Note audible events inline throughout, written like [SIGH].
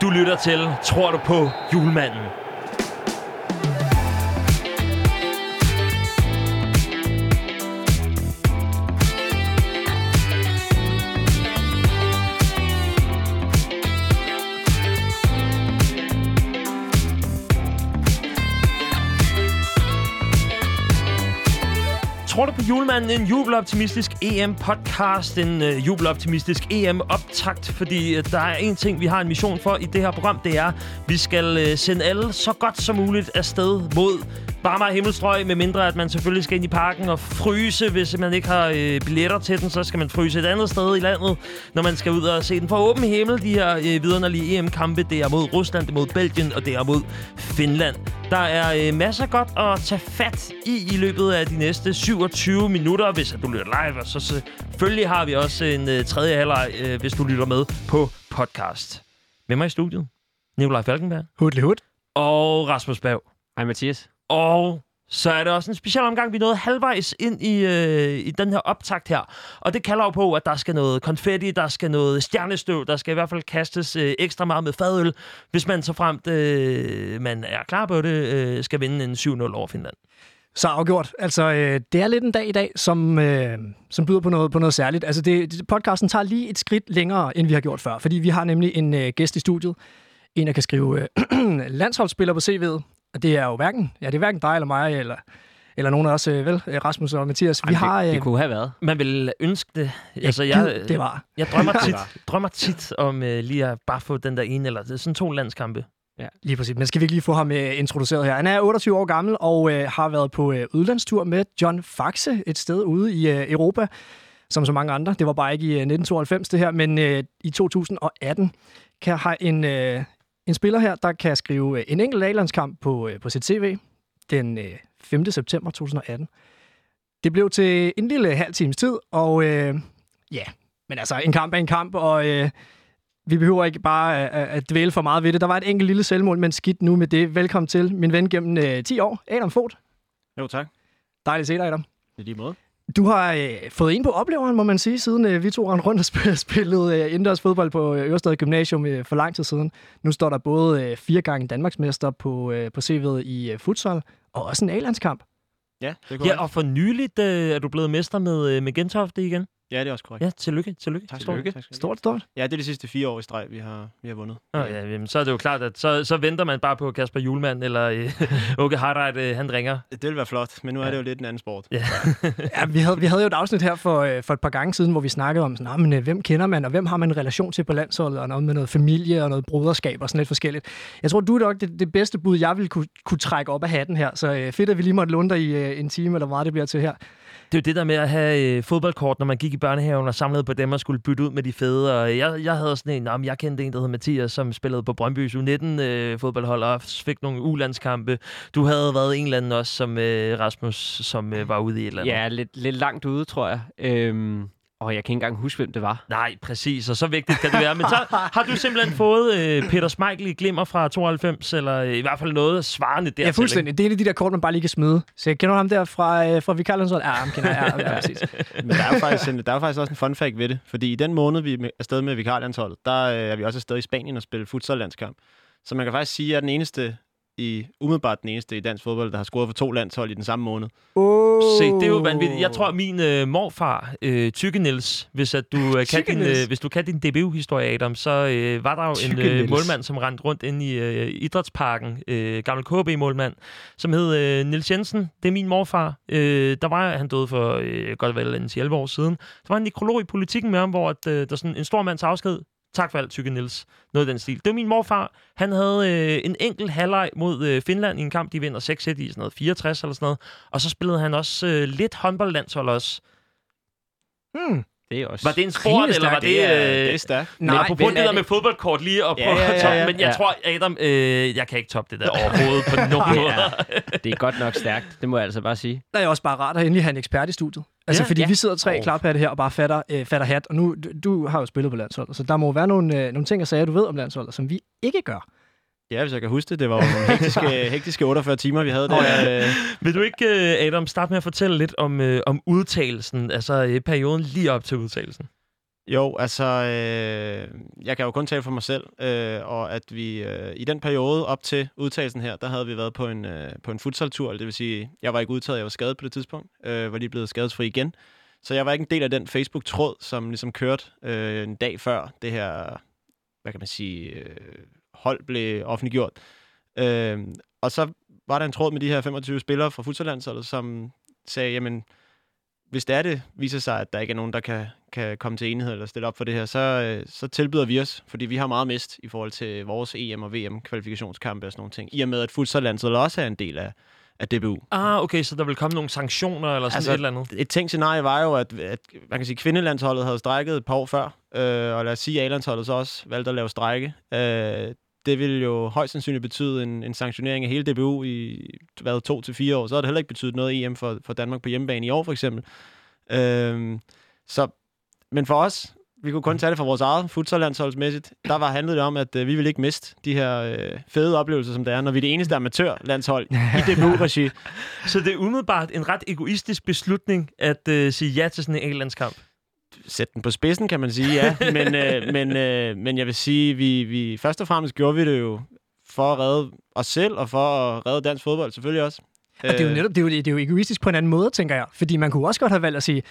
Du lytter til Tror du på julemanden? Julemanden? En jubeloptimistisk EM-podcast, en øh, jubeloptimistisk EM-optakt, fordi øh, der er en ting, vi har en mission for i det her program, det er, vi skal øh, sende alle så godt som muligt afsted mod varmere himmelstrøg, med mindre at man selvfølgelig skal ind i parken og fryse. Hvis man ikke har øh, billetter til den, så skal man fryse et andet sted i landet, når man skal ud og se den for åben himmel. De her øh, vidunderlige EM-kampe, det er mod Rusland, det er mod Belgien, og det er mod Finland. Der er øh, masser godt at tage fat i i løbet af de næste 27 minutter, hvis at du lytter live. Og så selvfølgelig har vi også en øh, tredje halvleg, øh, hvis du lytter med på podcast. Med mig i studiet, Nikolaj Falkenberg Hudlig hud. og Rasmus Bav. Hej Mathias. Og så er det også en speciel omgang. Vi er nået halvvejs ind i, øh, i den her optakt her. Og det kalder jo på, at der skal noget konfetti, der skal noget stjernestøv, der skal i hvert fald kastes øh, ekstra meget med fadøl, hvis man så fremt øh, man er klar på det, øh, skal vinde en 7-0 over Finland. Så afgjort. Altså, øh, det er lidt en dag i dag, som, øh, som byder på noget, på noget særligt. Altså, det, det, podcasten tager lige et skridt længere, end vi har gjort før, fordi vi har nemlig en øh, gæst i studiet. En, der kan skrive øh, [CLEARS THROAT] landsholdsspiller på CV'et. Og det er jo hverken, ja, det er hverken dig eller mig, eller, eller nogen af os, øh, vel, øh, Rasmus og Mathias. Vi Ej, har... det, Øh, det kunne have været. Man vil ønske det. Altså, ja, jeg, det var. jeg drømmer [LAUGHS] tit, drømmer tit om øh, lige at bare få den der ene, eller er sådan to landskampe. Lige præcis. Men skal vi ikke lige få ham øh, introduceret her? Han er 28 år gammel og øh, har været på øh, udlandstur med John Faxe et sted ude i øh, Europa, som så mange andre. Det var bare ikke i øh, 1992 det her, men øh, i 2018 kan have en, øh, en spiller her, der kan skrive øh, en enkelt A-landskamp på, øh, på sit CV den øh, 5. september 2018. Det blev til en lille halv times tid, og øh, ja, men altså en kamp er en kamp, og øh, vi behøver ikke bare at, at dvæle for meget ved det. Der var et enkelt lille selvmål, men skidt nu med det. Velkommen til, min ven gennem øh, 10 år, Adam Fod. Jo, tak. Dejligt at se dig, Adam. I lige måde. Du har øh, fået en på opleveren, må man sige, siden øh, vi to rendte rundt og spillede, [LAUGHS] spillede øh, indendørs fodbold på øh, Ørestad Gymnasium øh, for lang tid siden. Nu står der både øh, fire gange Danmarksmester på, øh, på CV'et i øh, futsal, og også en A-landskamp. Ja, det. Ja, og for nyligt øh, er du blevet mester med, øh, med Gentofte igen. Ja, det er også korrekt. Ja, tillykke, tillykke. Tak Stort. skal du have. Stort, stort. Ja, det er de sidste fire år i streg, vi har, vi har vundet. Nå, ja, jamen, så er det jo klart, at så, så venter man bare på at Kasper Julemand eller øh, [LAUGHS] Åke Harreit, øh, han ringer. Det vil være flot, men nu er Ja. det jo lidt en anden sport. Ja. [LAUGHS] Ja, vi havde, vi havde jo et afsnit her for, øh, for et par gange siden, hvor vi snakkede om, sådan, "Nå, men, øh, hvem kender man, og hvem har man en relation til på landsholdet, og noget med noget familie og noget broderskab og sådan lidt forskelligt. Jeg tror, du er nok det, det bedste bud, jeg ville kunne, kunne trække op af hatten her, så øh, fedt, at vi lige måtte låne dig i øh, en time, eller hvor meget det bliver til her. Det er jo det der med at have øh, fodboldkort, når man gik i børnehaven og samlede på dem og skulle bytte ud med de fede. Og jeg, jeg havde sådan en, om jeg kendte en, der hed Mathias, som spillede på Brøndby's U19 øh, fodboldhold og fik nogle ulandskampe. Du havde været en eller anden også, som øh, Rasmus, som øh, var ude i et eller andet. Ja, lidt, lidt langt ude, tror jeg. Øhm, og jeg kan ikke engang huske, hvem det var. Nej, præcis, og så vigtigt kan det være. Men så [LAUGHS] har du simpelthen fået øh, Peter Schmeichel i glimmer fra 92, eller i hvert fald noget svarende dertil. Ja, fuldstændig. Det er en af de der kort, man bare lige kan smide. Så jeg kender ham der fra, øh, fra Vikarlandsholdet? Ja, ham kender jeg. Ja, ja, præcis. [LAUGHS] Men der er, faktisk en, der er faktisk også en fun fact ved det. Fordi i den måned, vi er med- afsted med vikarlandsholdet, der øh, er vi også afsted i Spanien og spille futsal-landskamp. Så man kan faktisk sige, at jeg er den eneste i, umiddelbart den eneste i dansk fodbold, der har scoret for to landshold i den samme måned. Oh. Se, det er jo vanvittigt. Jeg tror, min øh, morfar, øh, Tykke Niels, hvis, at du, øh, kan din, øh, hvis du kan din DBU-historie, Adam, så øh, var der jo en Tykke øh, Niels. målmand, som rendte rundt inde i øh, idrætsparken, øh, gammel KB-målmand, som hed øh, Niels Jensen. Det er min morfar. Øh, der var han døde for øh, godt vel en 11 år siden. Der var en nekrolog i politikken med ham, hvor at, øh, der sådan en stor mands afsked. Tak for alt, Tykke Nils. Noget af den stil. Det var min morfar. Han havde øh, en enkelt halvleg mod øh, Finland i en kamp. De vinder 6-1 i sådan noget 64 eller sådan noget. Og så spillede han også øh, lidt håndboldlandshold også. Hmm. Det er også... Var det en sport, eller var det... det, er, øh, det er stærkt. Nej, det er der det- med fodboldkort lige og Ja, prøve ja, at ja, toppe, ja. men jeg Ja. tror, Adam, øh, jeg kan ikke toppe det der [LAUGHS] overhovedet på nogen Det måde. er, det er godt nok stærkt, det må jeg altså bare sige. Der er også bare rart at endelig have en ekspert i studiet. Altså, Ja, fordi ja. vi sidder tre Oh. klarpatte her og bare fatter, øh, fatter hat. Og nu, du, du har jo spillet på landsholdet, så der må være nogle, øh, nogle ting og sager, du ved om landsholdet, som vi ikke gør. Ja, hvis jeg kan huske det. Det var jo nogle hektiske, [LAUGHS] hektiske 48 timer, vi havde der. øh, Vil du ikke, øh, Adam, starte med at fortælle lidt om, øh, om udtalelsen, altså øh, perioden lige op til udtalelsen? Jo, altså, øh, jeg kan jo kun tale for mig selv, øh, og at vi øh, i den periode op til udtagelsen her, der havde vi været på en, øh, på en futsaltur, det vil sige, jeg var ikke udtaget, jeg var skadet på det tidspunkt, øh, var lige blevet skadesfri igen. Så jeg var ikke en del af den Facebook-tråd, som ligesom kørte øh, en dag før det her, hvad kan man sige, øh, hold blev offentliggjort. Øh, og så var der en tråd med de her 25 spillere fra futsallandsholdet, som sagde, jamen, hvis det er det, viser sig, at der ikke er nogen, der kan, kan komme til enighed eller stille op for det her, så, øh, så tilbyder vi os, fordi vi har meget mist i forhold til vores EM- og VM-kvalifikationskampe og sådan nogle ting. I og med, at futsallandsholdet også er en del af, af DBU. Ah, okay, så der vil komme nogle sanktioner eller sådan altså, et eller andet? Et tænkt scenarie var jo, at, at man kan sige, kvindelandsholdet havde strækket et par år før, øh, og lad os sige, at A-landsholdet så også valgte at lave strække. Øh, det ville jo højst sandsynligt betyde en, en sanktionering af hele DBU i hvad, to til fire år. Så har det heller ikke betydet noget EM for, for Danmark på hjemmebane i år, for eksempel. Øh, så, men for os, vi kunne kun tage det fra vores eget futsallandsholdsmæssigt. Der var handlet det om, at øh, vi ville ikke miste de her øh, fede oplevelser, som det er, når vi er det eneste amatørlandshold i [LAUGHS] DBU-regi. Så det er umiddelbart en ret egoistisk beslutning at øh, sige ja til sådan en landskamp. Sæt den på spidsen, kan man sige, ja. Men, øh, [LAUGHS] men, øh, men jeg vil sige, vi, vi først og fremmest gjorde vi det jo for at redde os selv, og for at redde dansk fodbold selvfølgelig også. Og det er jo netop det er jo, det er jo egoistisk på en anden måde, tænker jeg. Fordi man kunne også godt have valgt at sige,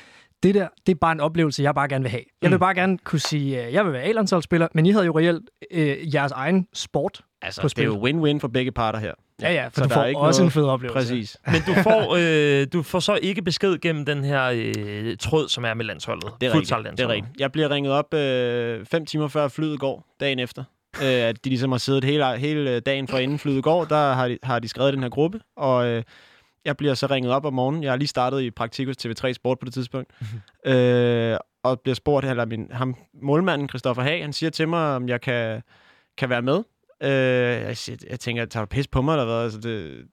det der, det er bare en oplevelse, jeg bare gerne vil have. Jeg vil mm. bare gerne kunne sige, at jeg vil være A-landsholdsspiller, men I havde jo reelt øh, jeres egen sport altså, på det er jo win-win for begge parter her. Ja, ja, for så du får ikke også noget... en fed oplevelse. Præcis. [LAUGHS] Men du får, øh, du får så ikke besked gennem den her øh, tråd, som er med landsholdet. Det er rigtigt. Det er rigtigt. Jeg bliver ringet op øh, fem timer før flyet går, dagen efter. Øh, at de ligesom har siddet hele, hele dagen for inden flyet går, der har de, har de skrevet den her gruppe, og... Øh, jeg bliver så ringet op om morgenen. Jeg har lige startet i praktik hos TV3 Sport på det tidspunkt. Mm-hmm. [LAUGHS] Øh, og bliver spurgt, eller min, ham, målmanden Christoffer Hag, han siger til mig, om jeg kan, kan være med. Øh, jeg, siger, jeg tænker, tager du pis på mig, eller hvad? Altså, det,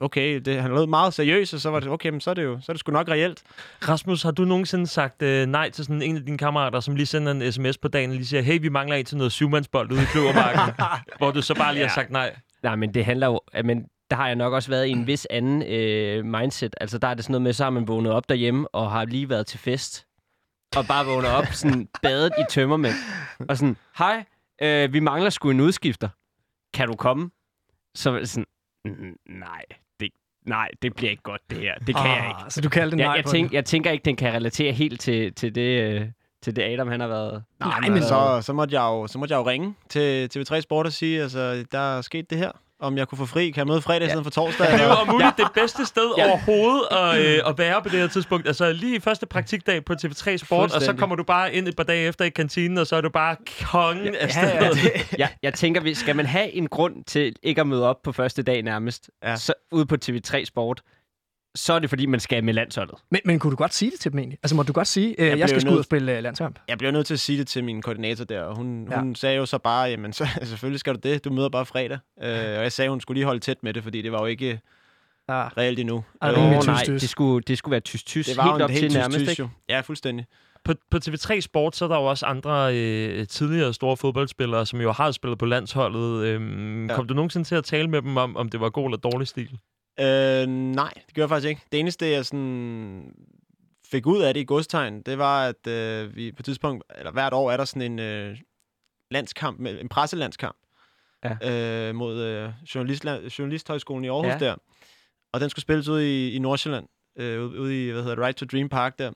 okay, det, han lød meget seriøs, og så var det, okay, men så er det jo så er det sgu nok reelt. Rasmus, har du nogensinde sagt øh, nej til sådan en af dine kammerater, som lige sender en sms på dagen, og lige siger, hey, vi mangler en til noget syvmandsbold ude i Kløvermarken, [LAUGHS] hvor du så bare lige ja. har sagt nej? Nej, men det handler jo, men der har jeg nok også været i en vis anden øh, mindset. Altså, der er det sådan noget med, så har man vågnet op derhjemme og har lige været til fest. Og bare vågnet op, sådan badet i tømmermænd. Og sådan, hej, øh, vi mangler sgu en udskifter. Kan du komme? Så sådan, nej, det, nej, det bliver ikke godt, det her. Det kan ah, jeg ikke. Så du kaldte nej jeg, jeg, tænk, jeg tænker ikke, den kan relatere helt til, til det... Øh, til det Adam, han har været... Nej, men så, så, måtte jeg jo, så måtte jeg jo ringe til TV3 Sport og sige, altså, der er sket det her om jeg kunne få fri. Kan jeg møde fredag ja. for torsdag? [LAUGHS] Det er jo om muligt ja. det bedste sted ja. overhovedet at, øh, at være på det her tidspunkt. Altså lige første praktikdag på TV3 Sport, og så kommer du bare ind et par dage efter i kantinen, og så er du bare kongen ja, af stedet. Ja, ja. [LAUGHS] ja, jeg tænker, skal man have en grund til ikke at møde op på første dag nærmest, ja. så ude på TV3 Sport, så er det, fordi man skal med landsholdet. Men, men kunne du godt sige det til dem egentlig? Altså, må du godt sige, øh, jeg, jeg skal skulle ud og spille uh, landskamp? Jeg bliver nødt til at sige det til min koordinator der, og hun, ja. hun sagde jo så bare, jamen, så, [LAUGHS] selvfølgelig skal du det, du møder bare fredag. Uh, og jeg sagde, hun skulle lige holde tæt med det, fordi det var jo ikke ja. reelt endnu. Ja, det, oh, nej, det skulle, det skulle være tysk-tysk. Det var helt op helt til nærmest, ikke? Ja, fuldstændig. På, på TV3 Sport, så er der jo også andre øh, tidligere store fodboldspillere, som jo har spillet på landsholdet. Øhm, ja. Kom du nogensinde til at tale med dem om, om det var god eller dårlig stil? Øh, nej, det gjorde jeg faktisk ikke. Det eneste, jeg sådan fik ud af det i godstegn, det var, at øh, vi på et tidspunkt, eller hvert år er der sådan en øh, landskamp, en presselandskamp ja. øh, mod øh, journalist, Journalisthøjskolen i Aarhus ja. der. Og den skulle spilles ude i, i Nordsjælland, øh, ude i, hvad hedder det, Right to Dream Park der.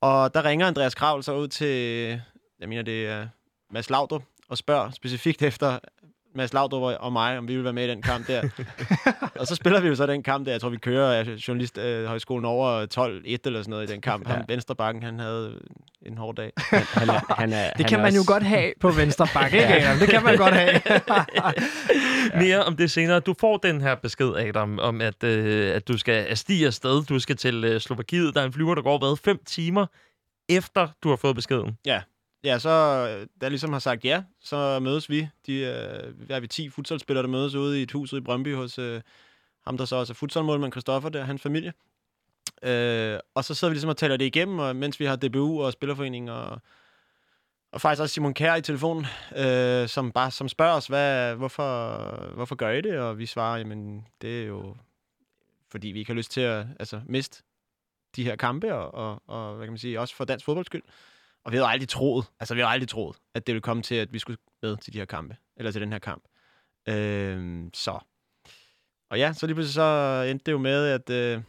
Og der ringer Andreas Kravl så ud til, jeg mener det er Mads Laudrup, og spørger specifikt [LAUGHS] efter, Mads Laudrup og mig, om vi vil være med i den kamp der. [LAUGHS] og så spiller vi jo så den kamp der. Jeg tror, vi kører journalisthøjskolen øh, over 12-1 eller sådan noget i den kamp. Ja. Han, Venstrebakken, han havde en hård dag. Han, han er, han er, det kan man også... jo godt have på Venstrebakken, ikke Adam? Det kan man godt have. [LAUGHS] ja. Mere om det senere. Du får den her besked, Adam, om at, øh, at du skal stige afsted. Du skal til øh, Slovakiet. Der er en flyver, der går hvad? Fem timer efter du har fået beskeden. Ja, ja, så øh, der ligesom har sagt ja, så mødes vi. De, øh, er vi 10 futsalspillere, der mødes ude i et hus ude i Brøndby hos øh, ham, der så også er futsalmålmand Christoffer, der hans familie. Øh, og så sidder vi ligesom og taler det igennem, og mens vi har DBU og Spillerforening og, og faktisk også Simon Kær i telefonen, øh, som bare som spørger os, hvad, hvorfor, hvorfor gør I det? Og vi svarer, jamen det er jo fordi vi ikke har lyst til at altså, miste de her kampe, og, og, og hvad kan man sige, også for dansk fodbolds skyld. Og vi havde aldrig troet, altså vi havde aldrig troet, at det ville komme til, at vi skulle med til de her kampe, eller til den her kamp. Øh, så. Og ja, så lige pludselig så endte det jo med, at, øh,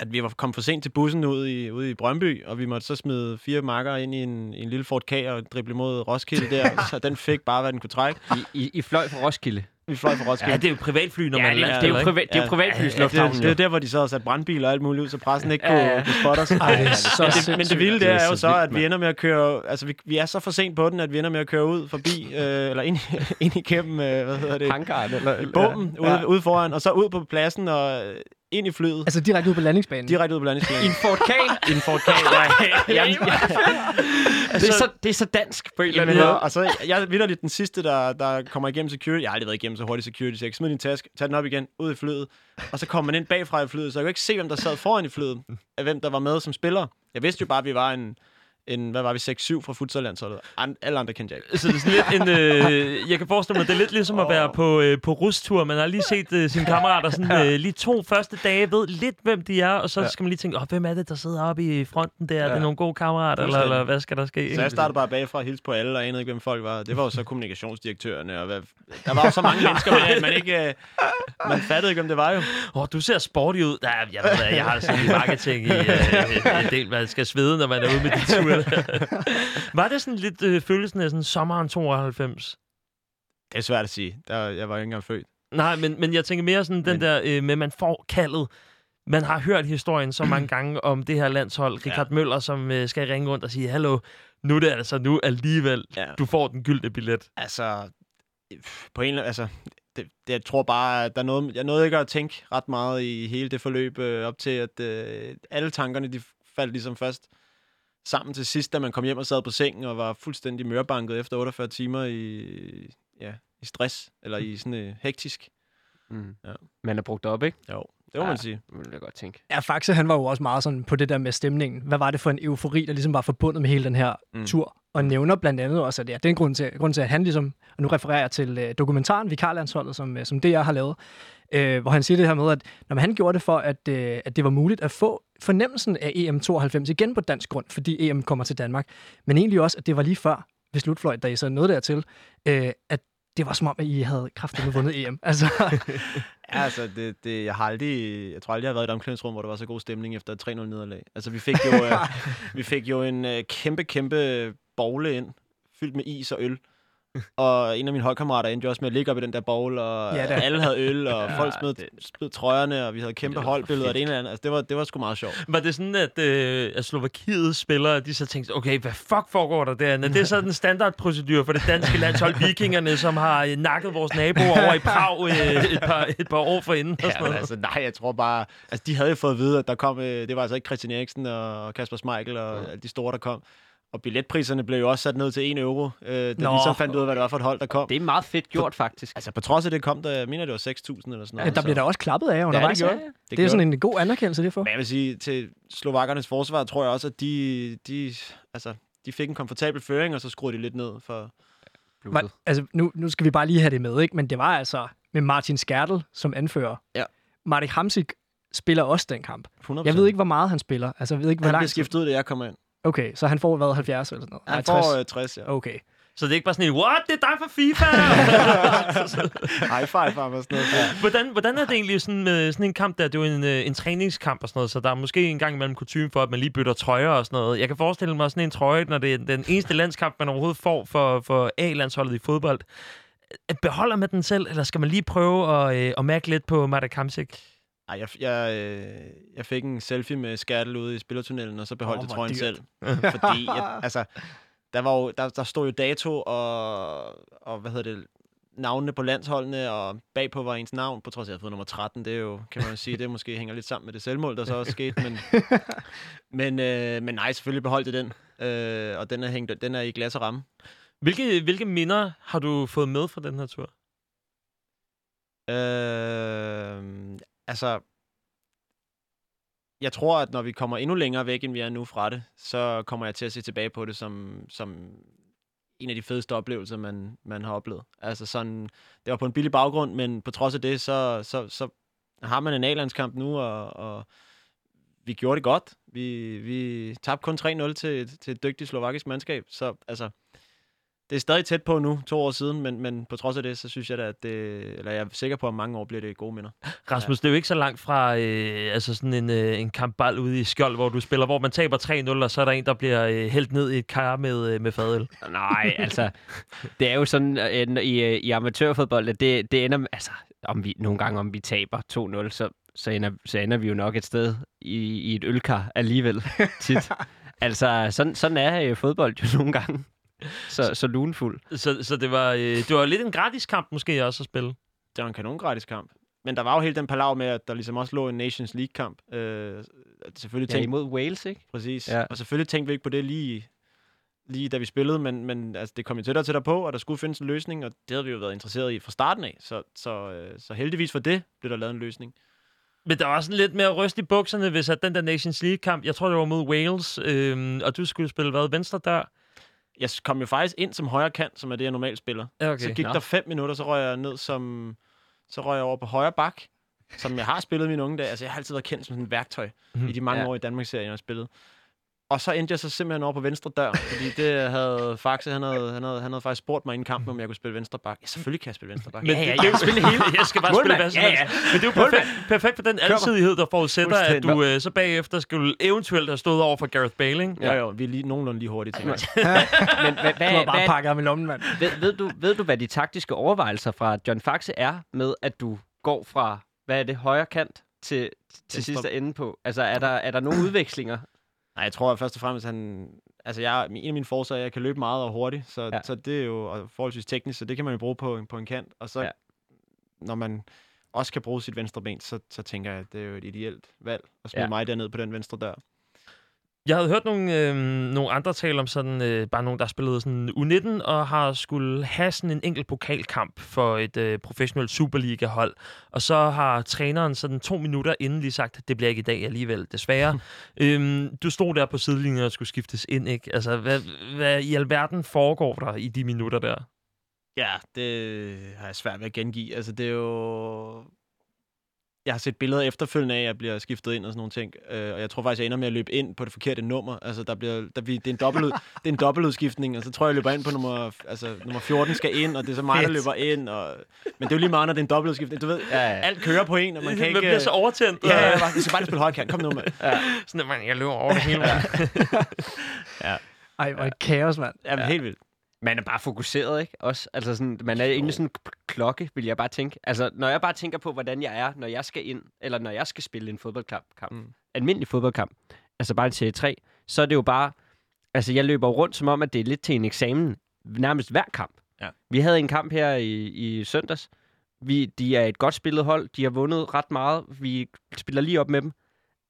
at vi var kommet for sent til bussen ude i, ude i Brøndby, og vi måtte så smide fire makker ind i en, i en lille Ford K og drible mod Roskilde der, [LAUGHS] så den fik bare, hvad den kunne trække. I, I, I fløj fra Roskilde. Vi fløj fra Roskilde. Ja, det er jo privatfly, når Ja, man det, lander, det, er jo ikke? privat, det er jo Ja. det, det er der, hvor de så har sat brandbiler og alt muligt ud, så pressen ikke kunne, Ja, ja. kunne spotte os. Ej, det så men, det, men sindssygt. det vilde Det er er jo så at vi ender med at køre... Altså, vi, vi er så for sent på den, at vi ender med at køre ud forbi, øh, eller ind, [LAUGHS] ind igennem, øh, hvad hedder det, Hangaren, eller... bomben Ja. ude, ude foran, og så ud på pladsen og ind i flyet. Altså direkte ud på landingsbanen. Direkte ud på I landingsbanen. en Ford K. I en Ford K. Ja, [LAUGHS] ja, ja, det, er så, det er så dansk på en eller anden måde. og så jeg er vidderligt den sidste, der, der kommer igennem security. Jeg har aldrig været igennem så hurtigt security, så jeg kan smide din taske, tage den op igen, ud i flyet, og så kommer man ind bagfra i flyet, så jeg kan ikke se, hvem der sad foran i flyet, af hvem der var med som spiller. Jeg vidste jo bare, at vi var en, en hvad var vi, 6-7 fra futsallandsholdet. An- alle andre kendte jeg ikke. Så det er sådan lidt en... Øh, jeg kan forestille mig, det er lidt ligesom at være på, øh, på rustur. Man har lige set øh, sine kammerater sådan, øh, lige to første dage, ved lidt, hvem de er, og så Ja. skal man lige tænke, oh, hvem er det, der sidder oppe i fronten der? Ja. Er det nogle gode kammerater, eller, eller hvad skal der ske? Så jeg startede bare bagfra og hilste på alle, og anede ikke, hvem folk var. Det var jo så [LAUGHS] kommunikationsdirektørerne, og hvad, der var jo så mange [LAUGHS] mennesker med, at man ikke... Øh, man fattede ikke, hvem det var jo. Åh, oh, du ser sporty ud. Ja, jeg ved jeg har sådan i marketing i øh, en del, man skal svede, når man er ude med de ture. [LAUGHS] var det sådan lidt øh, følelsen af sådan sommeren 92? Det er svært at sige. Der, jeg var ikke engang født. Nej, men, men jeg tænker mere sådan den Men- der øh, med, man får kaldet. Man har hørt historien så mange [CLEARS THROAT] gange om det her landshold. Richard Møller, som øh, skal ringe rundt og sige, hallo, nu er det altså nu alligevel, Ja. du får den gyldne billet. Altså, på en eller anden... Altså, det, det, jeg tror bare, at der er noget, jeg nåede ikke at tænke ret meget i hele det forløb øh, op til, at øh, alle tankerne, de faldt ligesom først sammen til sidst, da man kom hjem og sad på sengen og var fuldstændig mørbanket efter 48 timer i, ja, i stress, eller i sådan øh, hektisk. Mm. Ja. Man er brugt op, ikke? Jo, det må Ja. man sige. Det vil jeg godt tænke. Ja, Faxe, han var jo også meget sådan på det der med stemningen. Hvad var det for en eufori, der ligesom var forbundet med hele den her Mm. tur? Og nævner blandt andet også, at ja, det er en grund til, grund til, at han ligesom, og nu refererer jeg til øh, dokumentaren Vikarlandsholdet, som, øh, som DR har lavet, øh, hvor han siger det her med, at når han gjorde det for, at, øh, at det var muligt at få fornemmelsen af EM92 igen på dansk grund, fordi EM kommer til Danmark, men egentlig også, at det var lige før ved slutfløjt, da I så nåede dertil, øh, at det var som om, at I havde kraftigt vundet EM. [LAUGHS] Altså, Ja, altså, det, det, jeg har aldrig, jeg tror aldrig, jeg har været i et omklædningsrum, hvor der var så god stemning efter et 3-0 nederlag. Altså, vi fik jo, [LAUGHS] øh, vi fik jo en øh, kæmpe, kæmpe bogle ind, fyldt med is og øl. Og en af mine holdkammerater endte også med at ligge op i den der bowl, og Ja, ja, det- alle havde øl, og Ja, folk smed, det- smed trøjerne, og vi havde kæmpe for holdbilleder, og det ene eller andet. Altså, det var, det var sgu meget sjovt. Var det sådan, at, øh, at Slovakiets spillere, de så tænkte, okay, hvad fuck foregår der derinde? Det er sådan en standardprocedur for det danske landshold, vikingerne, som har øh, nakket vores naboer over i Prag øh, et, par, et par år forinden. Og sådan Ja, noget. altså, nej, jeg tror bare... Altså, de havde jo fået at vide, at der kom... Øh, det var altså ikke Christian Eriksen og Kasper Schmeichel og alle de store, der kom. Og billetpriserne blev jo også sat ned til 1 euro, øh, da Nå. de så fandt ud af, hvad det var for et hold, der kom. Det er meget fedt gjort, faktisk. Altså, på trods af det kom der, jeg mener, det var 6.000 eller sådan ja, noget. der blev der også klappet af undervejs. gjorde det, det. det, det er sådan en god anerkendelse, det for. Men jeg vil sige, til slovakkernes forsvar, tror jeg også, at de, de, altså, de fik en komfortabel føring, og så skruede de lidt ned for... Man, altså, nu, nu skal vi bare lige have det med, ikke? men det var altså med Martin Skertel som anfører. Ja. Martin Hamsik spiller også den kamp. 100%. Jeg ved ikke, hvor meget han spiller. Altså, jeg ved ikke, hvor han bliver langt. skiftet ud, da jeg kommer ind. Okay, så han får hvad, 70 eller sådan noget? Han Nej, får øh, 60, ja. Okay. Så det er ikke bare sådan en, what, det er dig fra FIFA! [LAUGHS] High five ham og sådan noget. Ja. hvordan, hvordan er det egentlig sådan med sådan en kamp der? Det er jo en, øh, en træningskamp og sådan noget, så der er måske en gang imellem kutume for, at man lige bytter trøjer og sådan noget. Jeg kan forestille mig sådan en trøje, når det er den eneste landskamp, man overhovedet får for, for A-landsholdet i fodbold. Øh, Beholder man den selv, eller skal man lige prøve at, øh, at mærke lidt på Marta Kamsik? Ej, jeg, jeg, øh, jeg fik en selfie med Skærtel ude i spillertunnelen, og så beholdt Åh, jeg trøjen dyrt. selv. [LAUGHS] Fordi, jeg, altså, der, var jo, der, der stod jo dato og, og, hvad hedder det, navnene på landsholdene, og bagpå var ens navn, på trods af, at jeg havde fået nummer 13. Det er jo, kan man jo sige, det måske hænger lidt sammen med det selvmål, der så også skete. Men, [LAUGHS] men, øh, men nej, selvfølgelig beholdt jeg den. Øh, og den er, hængt, den er i glas og ramme. Hvilke, hvilke minder har du fået med fra den her tur? Øh, altså, jeg tror, at når vi kommer endnu længere væk, end vi er nu fra det, så kommer jeg til at se tilbage på det som, som en af de fedeste oplevelser, man, man har oplevet. Altså sådan, det var på en billig baggrund, men på trods af det, så, så, så har man en A-landskamp nu, og, og vi gjorde det godt. Vi, vi tabte kun 3-0 til, til et dygtigt slovakisk mandskab, så altså, det er stadig tæt på nu, to år siden, men, men på trods af det, så synes jeg da, at det, eller jeg er sikker på, at mange år bliver det gode minder. Rasmus, det er jo ikke så langt fra øh, altså sådan en, øh, en kampball ude i Skjold, hvor du spiller, hvor man taber 3-0, og så er der en, der bliver øh, hældt ned i et kar med, øh, med fadøl. Nej, [LAUGHS] altså, det er jo sådan øh, i, øh, i amatørfodbold, at det, det ender, med- altså, om vi, nogle gange om vi taber 2-0, så, så, ender, så ender vi jo nok et sted i, i et ølkar alligevel tit. [LAUGHS] altså, sådan, sådan er øh, fodbold jo nogle gange. Så, så lunefuld. Så, så det, var, øh, det var lidt en gratis kamp måske også at spille. Det var en kanongratis kamp. Men der var jo helt den palav med, at der ligesom også lå en Nations League-kamp. Øh, selvfølgelig Ja, tænkte, imod Wales, ikke? præcis. Ja. Og selvfølgelig tænkte vi ikke på det lige, lige da vi spillede, men, men altså, det kom jo tættere og tættere på, og der skulle findes en løsning, og det havde vi jo været interesseret i fra starten af. Så, så, øh, så heldigvis for det blev der lavet en løsning. Men der var sådan lidt mere ryst i bukserne, hvis at den der Nations League-kamp, jeg tror, det var mod Wales, øh, og du skulle spille hvad, venstre der? Jeg kom jo faktisk ind som højre kant, som er det, jeg normalt spiller. Okay. Så gik Nå. der fem minutter, så røg jeg ned som... Så røg jeg over på højre bak, som jeg har spillet mine unge dage. Altså, jeg har altid været kendt som sådan et værktøj Mhm. i de mange Ja. år i Danmarks-serien, jeg har spillet. Og så endte jeg så simpelthen over på venstre dør, fordi det havde Faxe, han havde, han havde, han havde faktisk spurgt mig inden kampen, om jeg kunne spille venstre bak. Ja, selvfølgelig kan jeg spille venstre bak. Men Ja, ja, jeg kan spille hele. [LAUGHS] Jeg skal bare Målmand. spille hvad som Ja, helst. ja. Men det er jo perfekt, perfekt for den alsidighed, der forudsætter, at du øh, så bagefter skulle eventuelt have stået over for Gareth Bale, ikke? Ja, jo, vi er lige, nogenlunde lige hurtigt til. [LAUGHS] Men hvad, hvad, Du har bare hvad, pakket ham i lommen, mand. ved, ved, du, ved du, hvad de taktiske overvejelser fra John Faxe er med, at du går fra, hvad er det, højre kant til, til sidste ende på? Altså, er der, er der nogle udvekslinger? Nej, jeg tror at først og fremmest, han... Altså, jeg, en af mine forser er, at jeg kan løbe meget og hurtigt, så, Ja. så det er jo og forholdsvis teknisk, så det kan man jo bruge på, på en kant. Og så, Ja. når man også kan bruge sit venstre ben, så, så tænker jeg, at det er jo et ideelt valg at smide ja. mig derned på den venstre dør. Jeg havde hørt nogle, øh, nogle andre tale om sådan, øh, bare nogen, der spillede sådan U19, og har skulle have sådan en enkelt pokalkamp for et øh, professionelt Superliga-hold. Og så har træneren sådan to minutter inden lige sagt, det bliver ikke i dag alligevel, desværre. [LAUGHS] øhm, du stod der på sidelinjen og skulle skiftes ind, ikke? Altså, hvad, hvad i alverden foregår der i de minutter der? Ja, det har jeg svært ved at gengive. Altså, det er jo... Jeg har set billeder efterfølgende af, at jeg bliver skiftet ind og sådan nogle ting. Øh, og jeg tror faktisk, jeg ender med at løbe ind på det forkerte nummer. Altså, der bliver, der, vi, det, er en dobbelt, [LAUGHS] det er en dobbeltudskiftning, og så tror jeg, jeg løber ind på nummer, altså, nummer 14 skal ind, og det er så mig, der løber ind. Og, men det er jo lige meget, når det er en dobbeltudskiftning. Du ved, Ja, ja. alt kører på en, og man kan Man ikke... bliver så overtændt. Ja, ja, ja, jeg skal bare spille højre kant. Kom nu, mand. Sådan, at man, jeg løber over det hele. [LAUGHS] Ej, hvor et kaos, mand. Ja, men helt vildt. Man er bare fokuseret, ikke? Også, altså sådan, man er egentlig sådan en klokke, vil jeg bare tænke. Altså, når jeg bare tænker på, hvordan jeg er, når jeg skal ind, eller når jeg skal spille en fodboldkamp, kamp, mm. Almindelig fodboldkamp, altså bare en serie 3, så er det jo bare, altså jeg løber rundt som om, at det er lidt til en eksamen, nærmest hver kamp. Ja. Vi havde en kamp her i, i søndags. Vi, de er et godt spillet hold, de har vundet ret meget, vi spiller lige op med dem.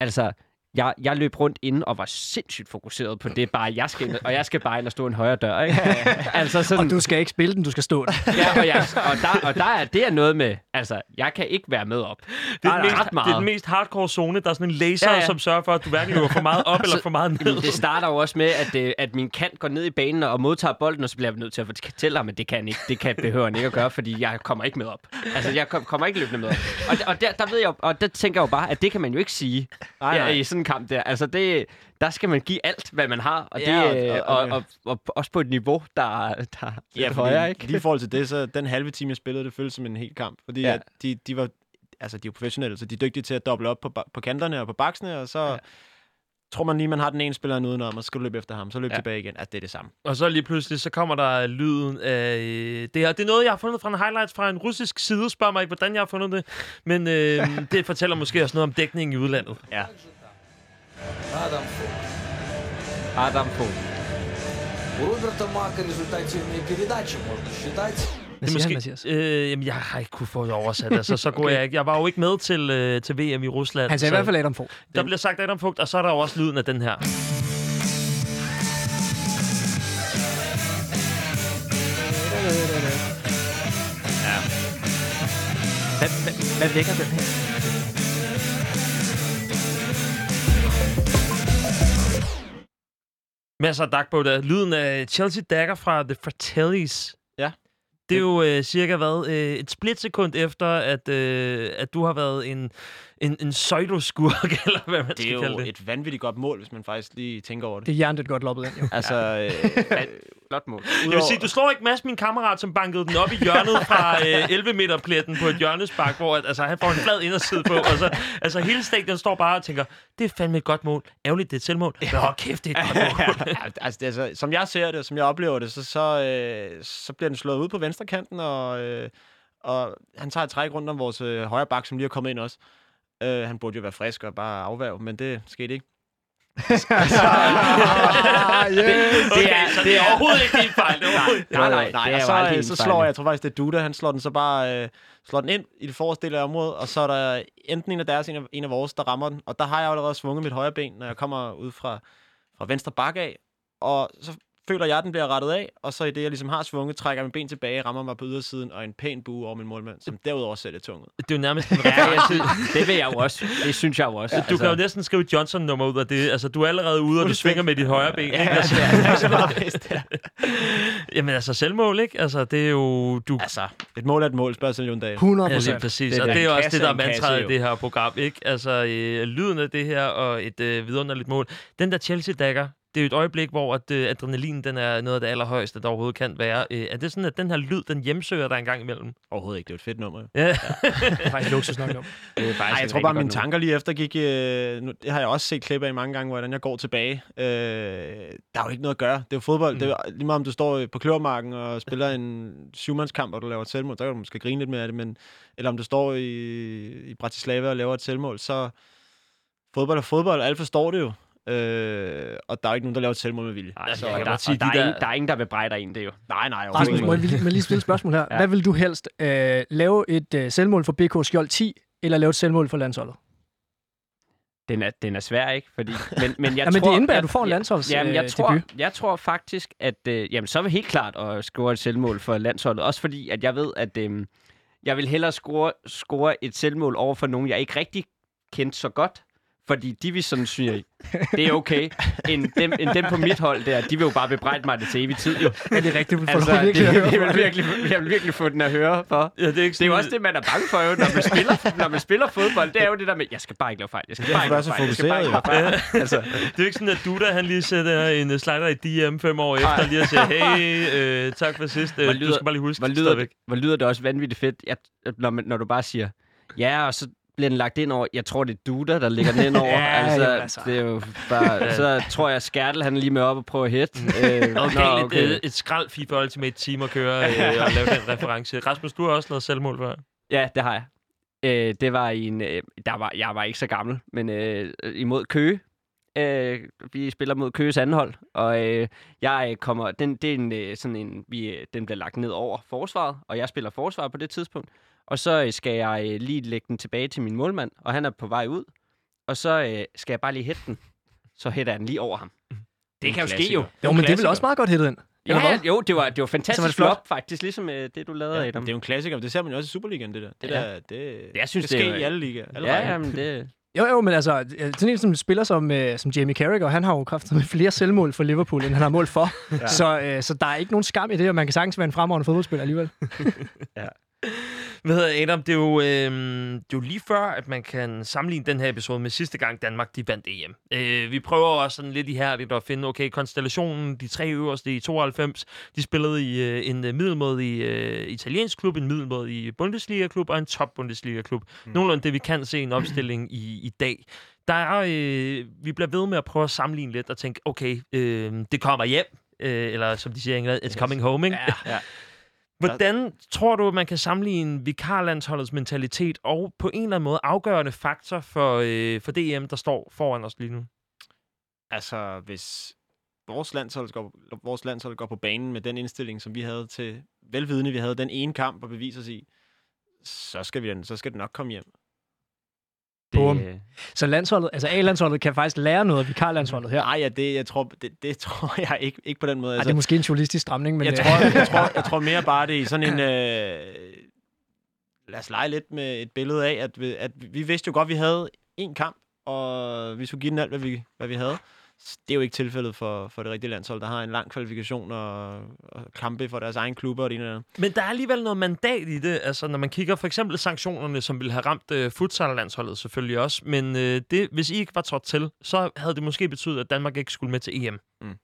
Altså, jeg, jeg løb rundt inde og var sindssygt fokuseret på det, bare jeg skal ind, og jeg skal bare ind og stå en højre dør, ikke? altså sådan, Og du skal ikke spille den, du skal stå der. [LAUGHS] Ja, og, jeg, og, der, og der er, det er noget med, altså, jeg kan ikke være med op. Det er, den mest, det er den mest hardcore zone. Der er sådan en laser, Ja, ja, ja. ja. som sørger for, at du hverken løber for meget op [LAUGHS] eller for meget ned. Jamen, det starter jo også med, at, det, at min kant går ned i banen og modtager bolden, og så bliver jeg nødt til at fortælle ham, at det kan ikke. Det kan behøver han ikke at gøre, fordi jeg kommer ikke med op. Altså, jeg kom, kommer ikke løbende med op. Og, og, der, der ved jeg og der tænker jeg jo bare, at det kan man jo ikke sige Nej, ja, nej. i sådan en kamp der. Altså, det, der skal man give alt, hvad man har, og, det, Ja, og- og, og- og, og, og, også på et niveau, der, der er Ja, højere, ikke? lige i forhold til det, så den halve time, jeg spillede, det føltes som en hel kamp. Fordi Ja. at de, de var, altså de er professionelle, så de er dygtige til at doble op på, på kanterne og på baksene, og så Ja. tror man lige, man har den ene spiller udenom, og så skal du løbe efter ham, så løb Ja. tilbage igen. Altså, det er det samme. Og så lige pludselig, så kommer der lyden af... Det, her. det er noget, jeg har fundet fra en highlights fra en russisk side. Spørg mig ikke, hvordan jeg har fundet det. Men øh, [LAUGHS] det fortæller måske også noget om dækningen i udlandet. Ja. Адам Фок. Adam Fogh. У Роберта Мака результативные передачи, можно считать. Hvad siger han, Mathias? øh, jamen, jeg har ikke kunne få det oversat. Altså, så går okay. jeg ikke. Jeg var jo ikke med til, øh, til VM i Rusland. Han sagde i så hvert fald Adam Fogh. Der bliver sagt Adam Fugt, og så er der jo også lyden af den her. Hvad, hvad, hvad vækker den her? Masser af dag på der. Lyden af Chelsea Dagger fra The Fratellis. Ja. Det er jo øh, cirka hvad, øh, et splitsekund efter, at, øh, at du har været en en, en pseudoskurk, [LAUGHS] eller hvad man Det skal er kalde jo det. et vanvittigt godt mål, hvis man faktisk lige tænker over det. Det er hjernet godt loppet ind, jo. [LAUGHS] Altså, øh, [LAUGHS] Flot mål. Jeg vil sige, du slår ikke Mads, min kammerat, som bankede den op i hjørnet fra øh, 11 meter pletten på et hjørnespark, hvor at, altså, han får en flad inderside på, og så altså, hele stadion står bare og tænker, det er fandme et godt mål. Ærgerligt, det er et selvmål. Men hold kæft, det er et godt mål. Altså, det, er altså, som jeg ser det, og som jeg oplever det, så, så, øh, så bliver den slået ud på venstre kanten, og, øh, og han tager et træk rundt om vores øh, højre bak, som lige er kommet ind også. Øh, han burde jo være frisk og bare afværge, men det skete ikke. [LAUGHS] ah, yes. Okay, så det er overhovedet ikke din fejl. Det er ikke. Nej, nej, nej det er og så, øh, så slår jeg, jeg tror faktisk, det er Duda, han slår den så bare øh, slår den ind i det forreste del af området, og så er der enten en af deres, en af, en af vores, der rammer den, og der har jeg allerede svunget mit højre ben, når jeg kommer ud fra, fra venstre bakke af, og så føler jeg, at den bliver rettet af, og så i det, jeg ligesom har svunget, trækker jeg min ben tilbage, rammer mig på ydersiden, og en pæn bue over min målmand, som derudover ser lidt tung ud. Det er jo nærmest en Ja, synes, [LAUGHS] det vil jeg jo også. Det synes jeg jo også. Du kan jo næsten skrive Johnson-nummer ud af det. Altså, du er allerede ude, og du svinger med dit højre ben. Ikke? Altså, så meget bedst, ja. [LAUGHS] jamen, altså selvmål, ikke? Altså, det er jo... Du, Altså, et mål er et mål, spørger Selv Jon Dahl. 100 Ja, lige procent. præcis. Det er og det. er En også det, der er en mantraet i jo. det her program, ikke? Altså, øh, lyden af det her, og et øh, vidunderligt mål. Den der Chelsea-dagger, det er jo et øjeblik, hvor at, øh, adrenalin den er noget af det allerhøjeste, der overhovedet kan være. Øh, er det sådan, at den her lyd, den hjemsøger dig en gang imellem? Overhovedet ikke, det er et fedt nummer. jo. Ja. Det er faktisk luksus nok nu. Det er faktisk Nej, jeg tror bare, mine nummer. tanker lige efter gik... Øh, nu, det har jeg også set klip af mange gange, hvordan jeg går tilbage. Øh, der er jo ikke noget at gøre. Det er jo fodbold. Mm. Det er, jo- lige meget om du står på kløvermarken og spiller en syvmandskamp, og du laver et selvmål, så kan du måske grine lidt mere af det, men, eller om du står i, i Bratislava og laver et selvmål, så fodbold er fodbold, alle forstår det jo. Øh, og der er jo ikke nogen, der laver et selvmål med vilje. Nej, Altså, så, jeg kan der, godt sige, der, de er der- ingen, der er ingen, der bebrejder en, det er jo. Nej, nej, Rasmus, må jeg, lige- lige stille et spørgsmål her? [LAUGHS] Ja. Hvad vil du helst? Øh, lave et øh, selvmål for BK Skjold 10, eller lave et selvmål for landsholdet? Den er, den er svær, ikke? Fordi, men, men jeg [LAUGHS] Ja, men tror, det indebærer, at du får en landsholds Jamen, jeg, øh, tror, debut. jeg tror faktisk, at øh, jamen, så vil helt klart at score et selvmål for landsholdet. Også fordi, at jeg ved, at øh, jeg vil hellere score, score et selvmål over for nogen, jeg ikke rigtig kendte så godt. Fordi de vil sådan synes, det er okay. End dem, end dem på mit hold der, de vil jo bare bebrejde mig det til evig tid. Jo. Er det rigtigt? Du får Altså, det, virkelig høre jeg, vil virkelig, jeg vil virkelig få den at høre for. ja, det er ikke Det er jo også det, man er bange for, jo, når man spiller, når man spiller fodbold. Det er jo det der med, jeg skal bare ikke lave fejl. Jeg skal bare ikke lave er fejl. så Jeg skal bare ikke lave fokuseret, fejl. Altså, Det er jo ikke sådan, at Duda, han lige sætter en uh, slider i DM fem år efter, lige at sige, hey, [LAUGHS] øh, tak for sidst. Øh, Hvor du lyder- skal bare lige huske hvor, lyder det, hvor lyder det også vanvittigt fedt, at når, man, når du bare siger, ja, og så bliver den lagt ind over, jeg tror, det er Duda, der lægger den ind [LAUGHS] over. Ja, altså, jo, altså. det er jo bare, så tror jeg, Skærtel, han er lige med op og prøve at hit. Øh, Okay, nå, okay. et skrald FIFA Ultimate Team at køre øh, [LAUGHS] og lave den reference. Rasmus, du har også lavet selvmål før. Ja, det har jeg. Øh, det var i en... Øh, der var, jeg var ikke så gammel, men øh, imod Køge. Øh, vi spiller mod Køges anden hold, og øh, jeg øh, kommer... Den, det er en, øh, sådan en... Vi, øh, den bliver lagt ned over forsvaret, og jeg spiller forsvar på det tidspunkt. Og så øh, skal jeg øh, lige lægge den tilbage til min målmand, og han er på vej ud. Og så øh, skal jeg bare lige hætte den. Så hætter jeg den lige over ham. Det kan jo ske jo. Jo, men det er vel også meget godt hittet ind. Ja, hvad? jo, det var, det var fantastisk Så var det flot. flot, faktisk, ligesom øh, det, du lavede, Ja, Adam. det er jo en klassiker, det ser man jo også i Superligaen, det der. Det Ja. der, det, Jeg synes, det det er sker jo- i alle ligaer. Alle Ja, jamen, det... [LAUGHS] Jo, jo, men altså, sådan en som spiller som, øh, som Jamie Carragher, han har jo kraftet med flere selvmål for Liverpool, end han har mål for. [LAUGHS] ja. så, øh, så der er ikke nogen skam i det, og man kan sagtens være en fremragende fodboldspiller alligevel. [LAUGHS] Hvad hedder Adam? Det er, jo, øh, det er jo lige før, at man kan sammenligne den her episode med sidste gang Danmark de vandt EM. Øh, vi prøver også sådan lidt ihærdigt at finde, okay, konstellationen, de tre øverste i 92, de spillede i øh, en øh, middelmådig øh, italiensk klub, en middelmådig Bundesliga-klub og en top-Bundesliga-klub. Mm. Nogenlunde det, vi kan se en opstilling i, i dag. Der er, øh, vi bliver ved med at prøve at sammenligne lidt og tænke, okay, øh, det kommer hjem, øh, eller som de siger i England, it's coming home, ikke? Ja, ja. Hvordan tror du, at man kan sammenligne vikarlandsholdets mentalitet og på en eller anden måde afgørende faktor for, øh, for DM, der står foran os lige nu? Altså, hvis vores landshold, går, vores landshold går på banen med den indstilling, som vi havde til velvidende, vi havde den ene kamp at bevise os i, så skal, vi, så skal det nok komme hjem. Det, Så landsholdet, altså A-landsholdet kan faktisk lære noget af vikarlandsholdet her. Nej, ja, det, jeg tror, det, det tror [LAUGHS] jeg ikke, ikke på den måde. Ej, det er måske en journalistisk stramning, men... jeg, øh, tror, jeg, [LAUGHS] tror, jeg tror mere bare, det er sådan en... Øh, lad os lege lidt med et billede af, at vi, at vi vidste jo godt, at vi havde en kamp, og vi skulle give den alt, hvad vi, hvad vi havde. Det er jo ikke tilfældet for, for det rigtige landshold, der har en lang kvalifikation og, og kampe for deres egen klubber og det eller andet. Men der er alligevel noget mandat i det, altså når man kigger for eksempel sanktionerne, som ville have ramt øh, futsal-landsholdet selvfølgelig også, men øh, det, hvis I ikke var trådt til, så havde det måske betydet, at Danmark ikke skulle med til EM. Mm.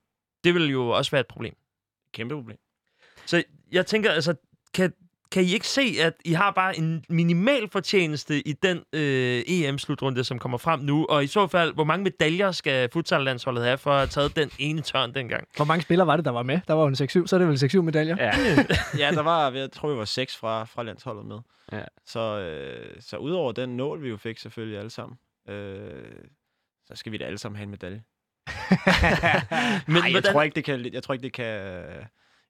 Det ville jo også være et problem. Kæmpe problem. Så jeg tænker, altså, kan, kan I ikke se, at I har bare en minimal fortjeneste i den øh, EM-slutrunde, som kommer frem nu? Og i så fald, hvor mange medaljer skal futsal-landsholdet have for at have taget den ene tørn dengang? Hvor mange spillere var det, der var med? Der var jo en 6-7, så er det vel 6-7 medaljer? Ja. [LAUGHS] ja, der var, jeg tror, vi var seks fra, fra landsholdet med. Ja. Så, øh, så udover den nål, vi jo fik selvfølgelig alle sammen, øh, så skal vi da alle sammen have en medalje. [LAUGHS] Men Nej, jeg hvordan- tror ikke, det kan... Jeg tror ikke, det kan...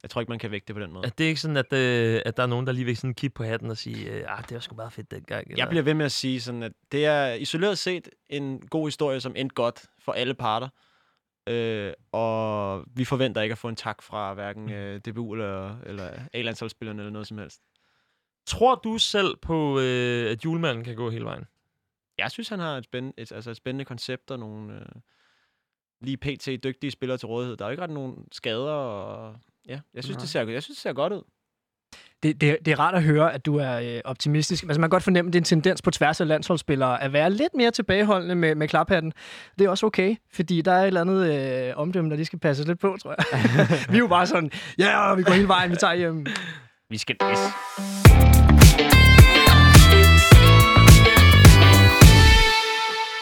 Jeg tror ikke, man kan vægte det på den måde. At det er ikke sådan, at, øh, at der er nogen, der lige vil sådan kigge på hatten og sige, øh, ah, det var sgu meget fedt dengang. Eller? Jeg bliver ved med at sige sådan, at det er isoleret set en god historie, som endte godt for alle parter. Øh, og vi forventer ikke at få en tak fra hverken øh, DBU eller, eller A-landsholdsspillerne eller noget som helst. Tror du selv på, øh, at julemanden kan gå hele vejen? Jeg synes, han har et spændende, et, altså et spændende koncept og nogle øh, lige pt. dygtige spillere til rådighed. Der er jo ikke ret nogen skader, og ja, jeg synes, Nej. det ser, jeg synes, det ser godt ud. Det, det, det er rart at høre, at du er øh, optimistisk. Altså, man kan godt fornemme, at det er en tendens på tværs af landsholdsspillere at være lidt mere tilbageholdende med, med klaphatten. Det er også okay, fordi der er et eller andet øh, omdømme, der lige skal passe lidt på, tror jeg. [LAUGHS] vi er jo bare sådan, ja, yeah, vi går hele vejen, vi tager hjem. Vi skal...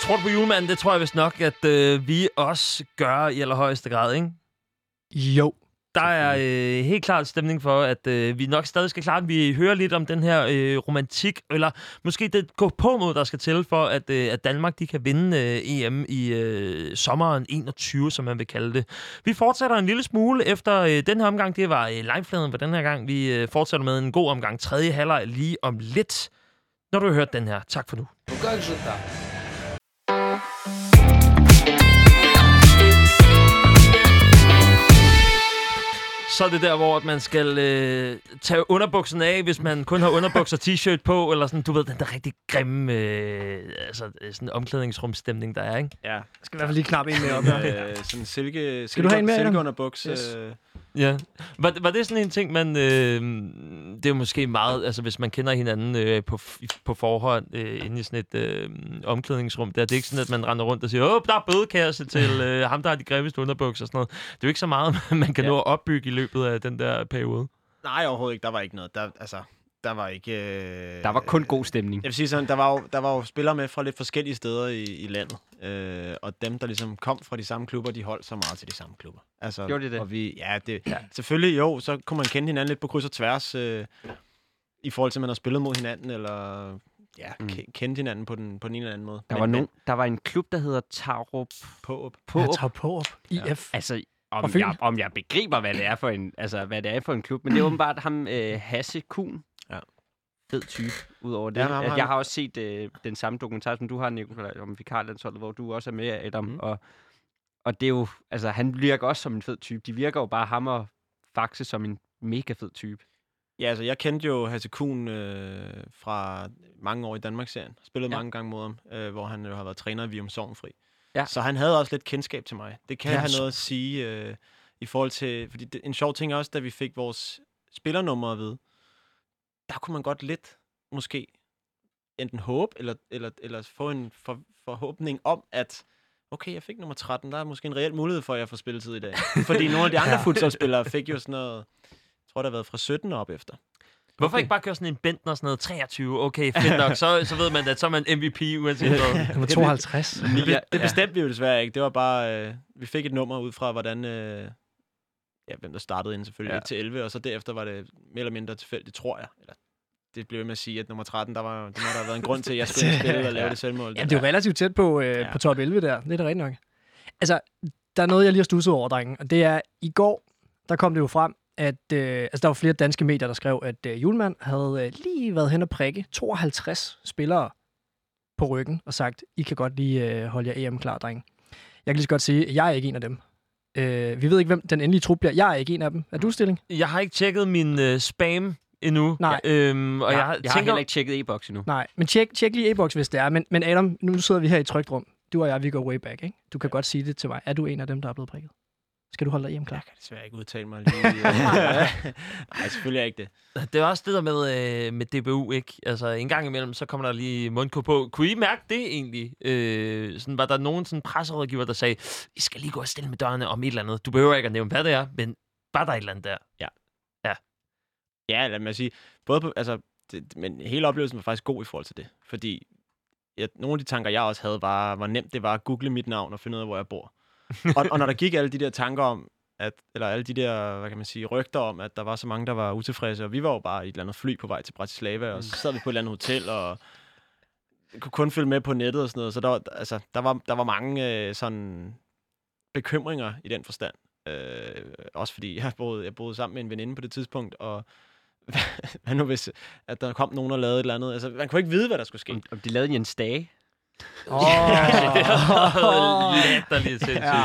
Tror du på julemanden? Det tror jeg vist nok, at øh, vi også gør i allerhøjeste grad, ikke? Jo der er øh, helt klart stemning for, at øh, vi nok stadig skal klare den. Vi hører lidt om den her øh, romantik, eller måske det gå på mod, der skal til for, at, øh, at Danmark de kan vinde øh, EM i øh, sommeren 21, som man vil kalde det. Vi fortsætter en lille smule efter øh, den her omgang. Det var øh, livefladen for den her gang. Vi øh, fortsætter med en god omgang tredje halvleg lige om lidt, når du har hørt den her. Tak for nu. Du kan Så er det der, hvor man skal øh, tage underbukserne af, hvis man kun har underbukser og t-shirt på, eller sådan, du ved, den der rigtig grimme øh, altså, øh, sådan omklædningsrumstemning, der er, ikke? Ja. Jeg skal i hvert fald lige knappe en med op. øh, sådan silke, Skal du have en med, Adam? silkeunderbuks. Yes. Øh, Ja. Var, var det sådan en ting, man... Øh, det er jo måske meget... Altså, hvis man kender hinanden øh, på, på forhånd øh, inde i sådan et øh, omklædningsrum, der, det er ikke sådan, at man render rundt og siger, åh, der er bødekasse til [LAUGHS] øh, ham, der har de grimmeste underbukser og sådan noget. Det er jo ikke så meget, [LAUGHS] man kan Ja. nå at opbygge i løbet af den der periode. nej, overhovedet ikke. Der var ikke noget. Der, altså, der var ikke... Øh, der var kun god stemning. Jeg vil sige sådan, der var jo, der var jo spillere med fra lidt forskellige steder i, i landet. Øh, og dem, der ligesom kom fra de samme klubber, de holdt så meget til de samme klubber. Altså, Gjorde de det? Og vi, ja, det, ja, selvfølgelig jo, så kunne man kende hinanden lidt på kryds og tværs, øh, i forhold til, at man har spillet mod hinanden, eller ja, Mm. mm. kendt hinanden på den, på den ene eller anden måde. Der var, nogen, der var en klub, der hedder Tarup på på. Jeg tager på op. IF. Altså, Fra om jeg, om jeg begriber, hvad det er for en, altså, hvad det er for en klub. Men det er [CLEARS THROAT] åbenbart ham, øh, Hasse Kuhn. Ja. Fed type, udover det. Ja, ham jeg har også set øh, den samme dokumentar, som du har, Nicolaj, om vikarlandsholdet, hvor du også er med, Adam. Mm. Og, og det er jo, altså, han virker også som en fed type. De virker jo bare ham og Faxe som en mega fed type. Ja, altså jeg kendte jo Hasse Kuhn øh, fra mange år i Danmarksserien. Spillede Ja. mange gange mod ham, øh, hvor han jo har været træner i Vium Sovnfri. Ja. Så han havde også lidt kendskab til mig. Det kan Ja, have noget at sige øh, i forhold til... Fordi det, en sjov ting også, da vi fik vores spillernummer at vide, der kunne man godt lidt måske enten håbe, eller, eller, eller få en for, forhåbning om, at okay, jeg fik nummer 13, der er måske en reel mulighed for, at jeg får spilletid i dag. [LAUGHS] Fordi nogle af de andre Ja. futsalspillere fik jo sådan noget, jeg tror, der har været fra 17 og op efter. Hvorfor Okay. ikke bare køre sådan en Bentner sådan noget 23? Okay, fedt nok. Så, så ved man, at så er man MVP uanset hvad. [LAUGHS] Nummer 52. Det, det bestemte vi jo desværre ikke. Det var bare, øh, vi fik et nummer ud fra, hvordan, øh, ja, hvem der startede inden selvfølgelig, Ja. til 11, og så derefter var det mere eller mindre tilfældigt, tror jeg. Eller, det blev med at sige, at nummer 13, der, var, der må der have været en grund til, at jeg skulle [LAUGHS] ind spille og lave Ja. det selvmål. Ja, det er jo relativt tæt på, øh, Ja. på top 11 der. Det er da rigtigt nok. Altså, der er noget, jeg lige har stusset over, drengen. Og det er, i går, der kom det jo frem, at øh, altså, der var flere danske medier, der skrev, at øh, Julemand havde øh, lige været hen og prikke 52 spillere på ryggen og sagt, I kan godt lige øh, holde jer EM klar, drenge. Jeg kan lige så godt sige, at jeg er ikke en af dem. Øh, vi ved ikke, hvem den endelige trup bliver. Jeg er ikke en af dem. Er du stilling? Jeg har ikke tjekket min øh, spam endnu. Nej. Øhm, og Og jeg, jeg, jeg, har- heller ikke tjekket e-boks endnu. Nej, men tjek, tjek lige e-boks, hvis det er. Men, men Adam, nu sidder vi her i trygt rum. du og jeg, vi går way back, ikke? Du kan godt sige det til mig. Er du en af dem, der er blevet prikket? Skal du holde dig hjem klar? Jeg kan desværre ikke udtale mig lige. øh. [LAUGHS] Nej, selvfølgelig er jeg ikke det. Det er også det der med, øh, med DBU, ikke? Altså, en gang imellem, så kommer der lige mundkur på. Kunne I mærke det egentlig? Øh, sådan, var der nogen sådan presserådgiver, der sagde, I skal lige gå og stille med dørene om et eller andet. Du behøver ikke at nævne, hvad det er, men bare der er et eller andet der. Ja, lad mig sige, både på, altså, det, men hele oplevelsen var faktisk god i forhold til det. Fordi ja, nogle af de tanker, jeg også havde, var, hvor nemt det var at google mit navn og finde ud af, hvor jeg bor og, og når der gik alle de der tanker om, at, eller alle de der, hvad kan man sige, rygter om, at der var så mange, der var utilfredse, og vi var jo bare i et eller andet fly på vej til Bratislava, og så sad vi på et eller andet hotel, og kunne kun følge med på nettet og sådan noget, så der, altså, der, var, der var mange øh, sådan bekymringer i den forstand. Øh, også fordi jeg boede, jeg boede sammen med en veninde på det tidspunkt, og [LAUGHS] hvad nu hvis, at der kom nogen og lavede et eller andet. Altså, man kunne ikke vide, hvad der skulle ske. Om, om de lavede Jens Dage. Åh, [LAUGHS] Latterligt [LAUGHS] sindssygt. ja.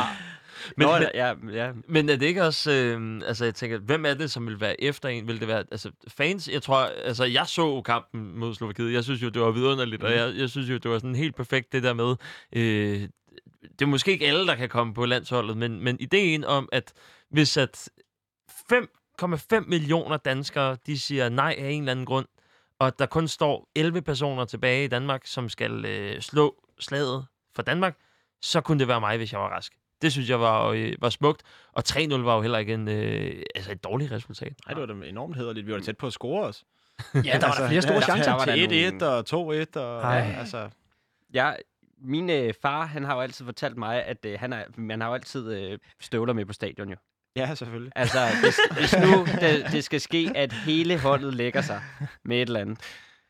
Men, Nå, men, ja, ja. men er det ikke også... Øh, altså, jeg tænker, hvem er det, som vil være efter en? Vil det være... Altså, fans... Jeg tror... Altså, jeg så kampen mod Slovakiet. Jeg synes jo, det var vidunderligt, mm. og jeg, jeg synes jo, det var sådan helt perfekt, det der med... Øh, det er måske ikke alle, der kan komme på landsholdet, men, men ideen om, at hvis at 5,5 millioner danskere, de siger nej af en eller anden grund, og at der kun står 11 personer tilbage i Danmark, som skal øh, slå slaget for Danmark, så kunne det være mig, hvis jeg var rask. Det synes jeg var, øh, var smukt. Og 3-0 var jo heller ikke en, øh, altså et dårligt resultat. Nej, det var da enormt hederligt. Vi var da tæt på at score os. ja, der var der flere store ja, chancer. Der var der til 1-1 nogle- og 2-1. Og, Ej. altså, Jeg, min øh, far, han har jo altid fortalt mig, at øh, han er, man har jo altid øh, støvler med på stadion jo. Ja, selvfølgelig. Altså, hvis, hvis nu det, det skal ske, at hele holdet lægger sig med et eller andet,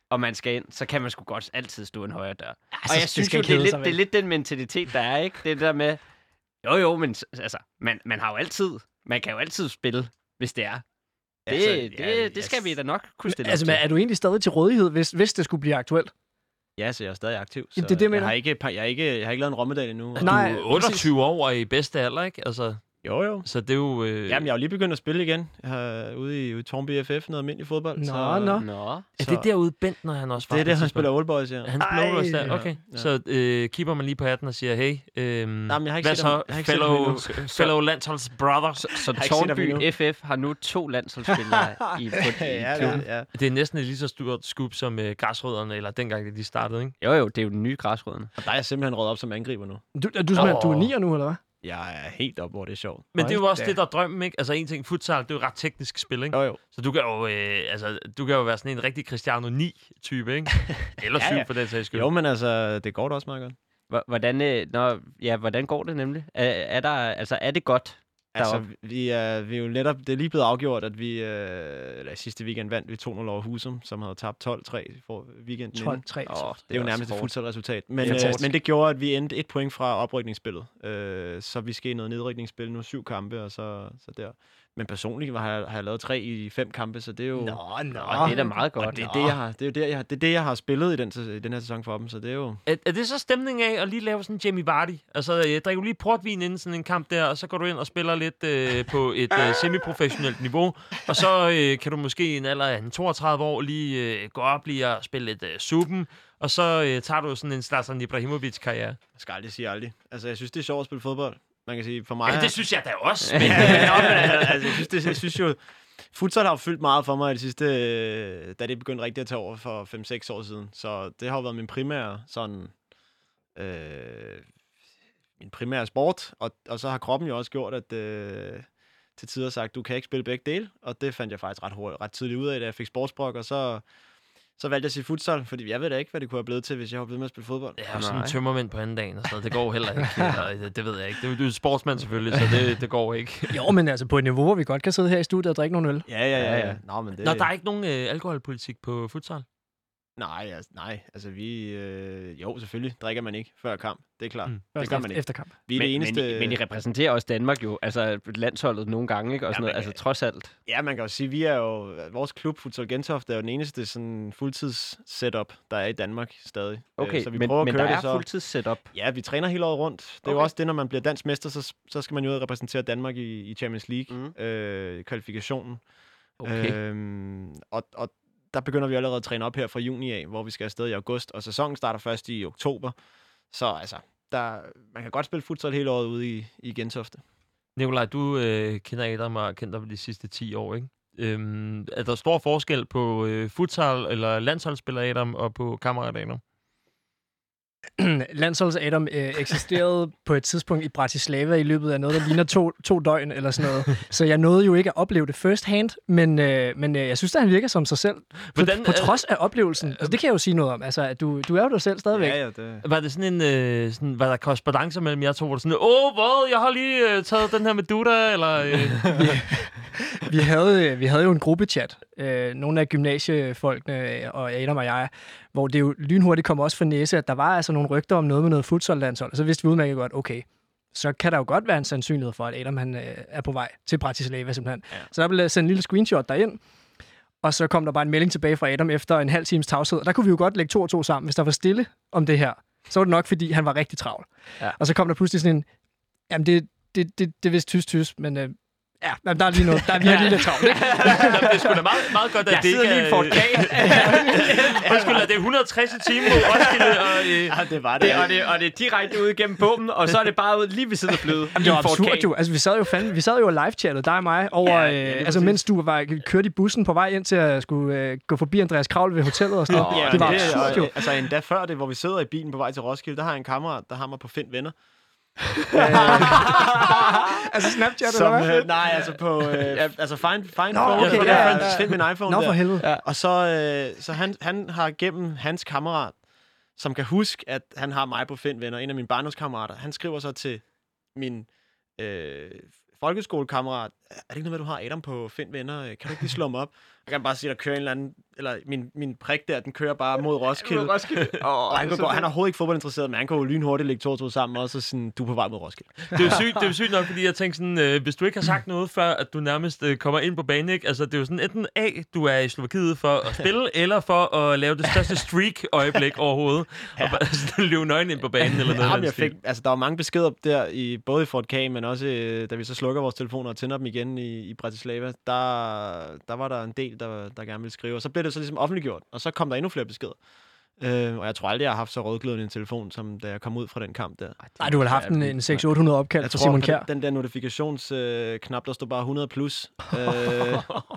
og man skal ind, så kan man sgu godt altid stå en højre dør. så og jeg det synes skal jo, det er, lidt, det er lidt den mentalitet, der er, ikke? Det er der med, jo jo, men altså, man, man har jo altid, man kan jo altid spille, hvis det er. Det, Altså, det, ja, det skal vi da nok kunne stille Altså, op men til. er du egentlig stadig til rådighed, hvis, hvis det skulle blive aktuelt? Ja, så jeg er stadig aktiv. Så Jamen, det er det, jeg jeg, har ikke, jeg, har ikke, jeg har ikke lavet en rommedal endnu. Nej, du er 28 år og i bedste alder, ikke? Altså, Jo, jo. så det er jo... Øh, Jamen, jeg er jo lige begyndt at spille igen. Jeg har ude i, i Tornby FF, noget almindelig fodbold. Nå, så, nå. Nå, er så- det derude Bent, når han også var Det er det, et han spiller Old Boys, ja. Han spiller også der? Ja, Okay. ja. Så øh, kipper man lige på hatten og siger, hey, øh, men jeg har ikke hvad set ham- så, jeg har fellow, ham [LAUGHS] fellow landsholdsbrother? så, så har ham Tornby. FF har nu to landsholdsspillere [LAUGHS] i, på, i ja, klubben. ja, ja. Det er næsten et lige så stort skub som øh, græsrødderne, eller dengang de startede, ikke? Jo jo, det er jo den nye græsrødderne. Og der er jeg simpelthen råd op som angriber nu. Du, er du, simpelthen, Åh. du er nier nu, eller hvad? Jeg er helt op, hvor det er sjovt. Men det er jo også da. det, der er drømmen, ikke? Altså en ting, futsal, det er jo ret teknisk spil, ikke? Jo, jo. Så du kan jo, øh, altså, du kan jo være sådan en rigtig Cristiano 9-type, ikke? [LAUGHS] Eller Ja, 7 ja. for den sags skyld. Jo, men altså, det går da også meget godt. Hvor- Hvordan, øh, når, ja, hvordan går det nemlig? Er, er, der, altså, er det godt? Altså, deroppe? vi er, vi er jo netop, det er lige blevet afgjort, at vi øh, eller sidste weekend vandt vi 2-0 over Husum, som havde tabt 12-3 for weekenden inden. 12-3. Åh, Det er jo nærmest et hårdt. fuldtalresultat. Men, Det øh, men det gjorde, at vi endte et point fra oprykningsspillet. Øh, så vi skal i noget nedrykningsspil nu, syv kampe, og så, så der. Men personligt har jeg, har jeg lavet tre i fem kampe, så det er jo... Nå, nå. Og det er da meget godt. og det er det, jeg har, det, er jo det, jeg har, det er det, jeg har spillet i den, i den her sæson for dem, så det er jo... Er, er det så stemning af at lige lave sådan en Jamie Vardy? Altså, jeg drikker du lige portvin inden sådan en kamp der, og så går du ind og spiller lidt øh, på et øh, semiprofessionelt niveau, og så øh, kan du måske i en alder af en 32 år lige øh, gå op lige og spille lidt øh, suppen, og så øh, tager du sådan en Zlatan Ibrahimovic-karriere. Jeg skal aldrig sige aldrig. Altså, jeg synes, det er sjovt at spille fodbold. Man kan sige, for mig... Ja, det synes jeg da også. Men, [LAUGHS] Nå, men altså, jeg synes, det, jeg synes jo, futsal har jo fyldt meget for mig i det sidste, øh, da det begyndte rigtigt at tage over for 5-6 år siden. Så det har jo været min primære sådan, øh, min primære sport, og, og så har kroppen jo også gjort, at øh, til tider sagt, du kan ikke spille begge dele, og det fandt jeg faktisk ret, hurtigt, ret tidligt ud af, da jeg fik sportsbrok, og så, så valgte jeg at sige futsal, fordi jeg ved da ikke, hvad det kunne have blevet til, hvis jeg var blevet med at spille fodbold. jeg er jo sådan en tømmermænd på anden dagen, og så det går heller ikke. [LAUGHS] Eller, det, det ved jeg ikke. Det, du er sportsmand selvfølgelig, så det, det går ikke. [LAUGHS] Jo, men altså på et niveau, hvor vi godt kan sidde her i studiet og drikke nogle øl. Ja, ja, ja. Ja, ja. ja. Nå, men det, Nå, der er ikke nogen øh, alkoholpolitik på futsal? Nej, altså, nej, altså vi... Øh, jo, selvfølgelig drikker man ikke før kamp. Det er klart. Mm. Først gør man efter, ikke. efter kamp. Vi er men, det eneste... men, I, men I repræsenterer også Danmark jo, altså landsholdet nogle gange, ikke? Og Ja, sådan noget, men, altså øh, trods alt. Ja, man kan jo sige, vi er jo... Vores klub, Futsal Gentofte, er jo den eneste sådan fuldtids setup, der er i Danmark stadig. Øh, Okay, så vi men, prøver at men køre der det er så... fuldtids setup. Ja, vi træner hele året rundt. Det er jo Okay. også det, når man bliver dansk mester, så, så skal man jo ud og repræsentere Danmark i, i Champions League, Mm. øh, kvalifikationen. Okay. Øhm, og, og der begynder vi allerede at træne op her fra juni af, hvor vi skal afsted i august, og sæsonen starter først i oktober. Så altså, der, man kan godt spille futsal hele året ude i, i Gentofte. Nikolaj, du øh, kender Adam og har kendt de sidste 10 år, ikke? Øhm, er der stor forskel på øh, futsal eller landsholdsspiller Adam og på kammerat Adam? [CLEARS THROAT] Landsholds Adam øh, eksisterede på et tidspunkt i Bratislava i løbet af noget, der ligner to, to døgn eller sådan noget. [LAUGHS] Så jeg nåede jo ikke at opleve det first hand, men, øh, men øh, jeg synes, at han virker som sig selv. På, Hvordan, på øh, trods af oplevelsen. Altså, det kan jeg jo sige noget om. Altså, at du, du er jo dig selv stadigvæk. Ja, ja, det, Var det sådan en, øh, sådan, var der korrespondence mellem jer to, hvor du sådan, åh, hvad, jeg har lige øh, taget den her med Duda, eller... Øh, [LAUGHS] vi, havde, øh, vi havde jo en gruppechat, øh, nogle af gymnasiefolkene øh, og Adam og jeg, hvor det jo lynhurtigt kom også for næse, at der var altså nogle rygter om noget med noget futsal-landshold, og så vidste vi udmærket godt, okay, så kan der jo godt være en sandsynlighed for, at Adam han, øh, er på vej til Bratislava simpelthen. Ja. Så der blev sendt en lille screenshot derind, og så kom der bare en melding tilbage fra Adam efter en halv times tavshed. Og der kunne vi jo godt lægge to og to sammen. Hvis der var stille om det her, så var det nok, fordi han var rigtig travl. Ja. Og så kom der pludselig sådan en, jamen det, det, det, det er vist tysk-tysk, men øh, ja, der er lige noget, der er virkelig lidt travlt. [LAUGHS] det er sgu da meget, meget godt, at Jeg det sidder ikke lige [LAUGHS] i Fort K. Undskyld, det er 160 timer på Roskilde, og... Øh, ja, det var det. Det, og, det, og det er direkte ud igennem bomben, og så er det bare ud lige ved siden af flyet. Jamen, det var absurd jo. Altså, vi sad jo, fandme, vi sad jo live chattet dig og mig, over, Ja, ja, ja, øh, altså, præcis. mens du var kørt i bussen på vej ind til at skulle øh, gå forbi Andreas Kravl ved hotellet og sådan noget. Ja, det var det, absurd jo. altså endda før det, hvor vi sidder i bilen på vej til Roskilde, der har jeg en kammerat, der har mig på Find Venner. [LAUGHS] altså Snapchat Som, eller hvad? øh, nej, altså på øh, altså find, find Nå, phone, okay, ja, ja, ja. find min iPhone Nå der. for helvede. Ja. Og så, øh, så han, han har gennem hans kammerat, som kan huske, at han har mig på Find Venner, en af mine barndomskammerater, han skriver så til min øh, folkeskolekammerat, er det ikke noget med, du har Adam på Find Venner? Kan du ikke lige slå ham op? Jeg kan bare sige, at der kører en eller anden, eller min, min prik der, den kører bare mod Roskilde. Roskilde. [LAUGHS] Og han, kunne gå, han er overhovedet ikke fodboldinteresseret, men han kan jo lynhurtigt lægge to og to sammen, og så sådan, du er på vej mod Roskilde. det er jo sygt, det er jo sygt nok, fordi jeg tænker sådan, øh, hvis du ikke har sagt noget før, at du nærmest øh, kommer ind på banen, ikke? Altså, det er jo sådan enten A, du er i Slovakiet for at spille, [LAUGHS] eller for at lave det største streak-øjeblik overhovedet, [LAUGHS] ja. og bare sådan, løbe nøgen ind på banen, eller noget. Ja, af men den jeg fik, altså, der var mange beskeder der, i, både i Fort K, men også øh, da vi så slukker vores telefoner og tænder dem igen i, i Bratislava, der, der var der en del, der, der gerne ville skrive. Og så blev det så ligesom offentliggjort, og så kom der endnu flere beskeder. Øh, og jeg tror aldrig, jeg har haft så rødglødende en telefon, som da jeg kom ud fra den kamp der. Nej, du har haft en, en 600-800 opkald tror, Simon Kjær. den, den der notifikationsknap, øh, knap, der stod bare 100 plus [LAUGHS] øh,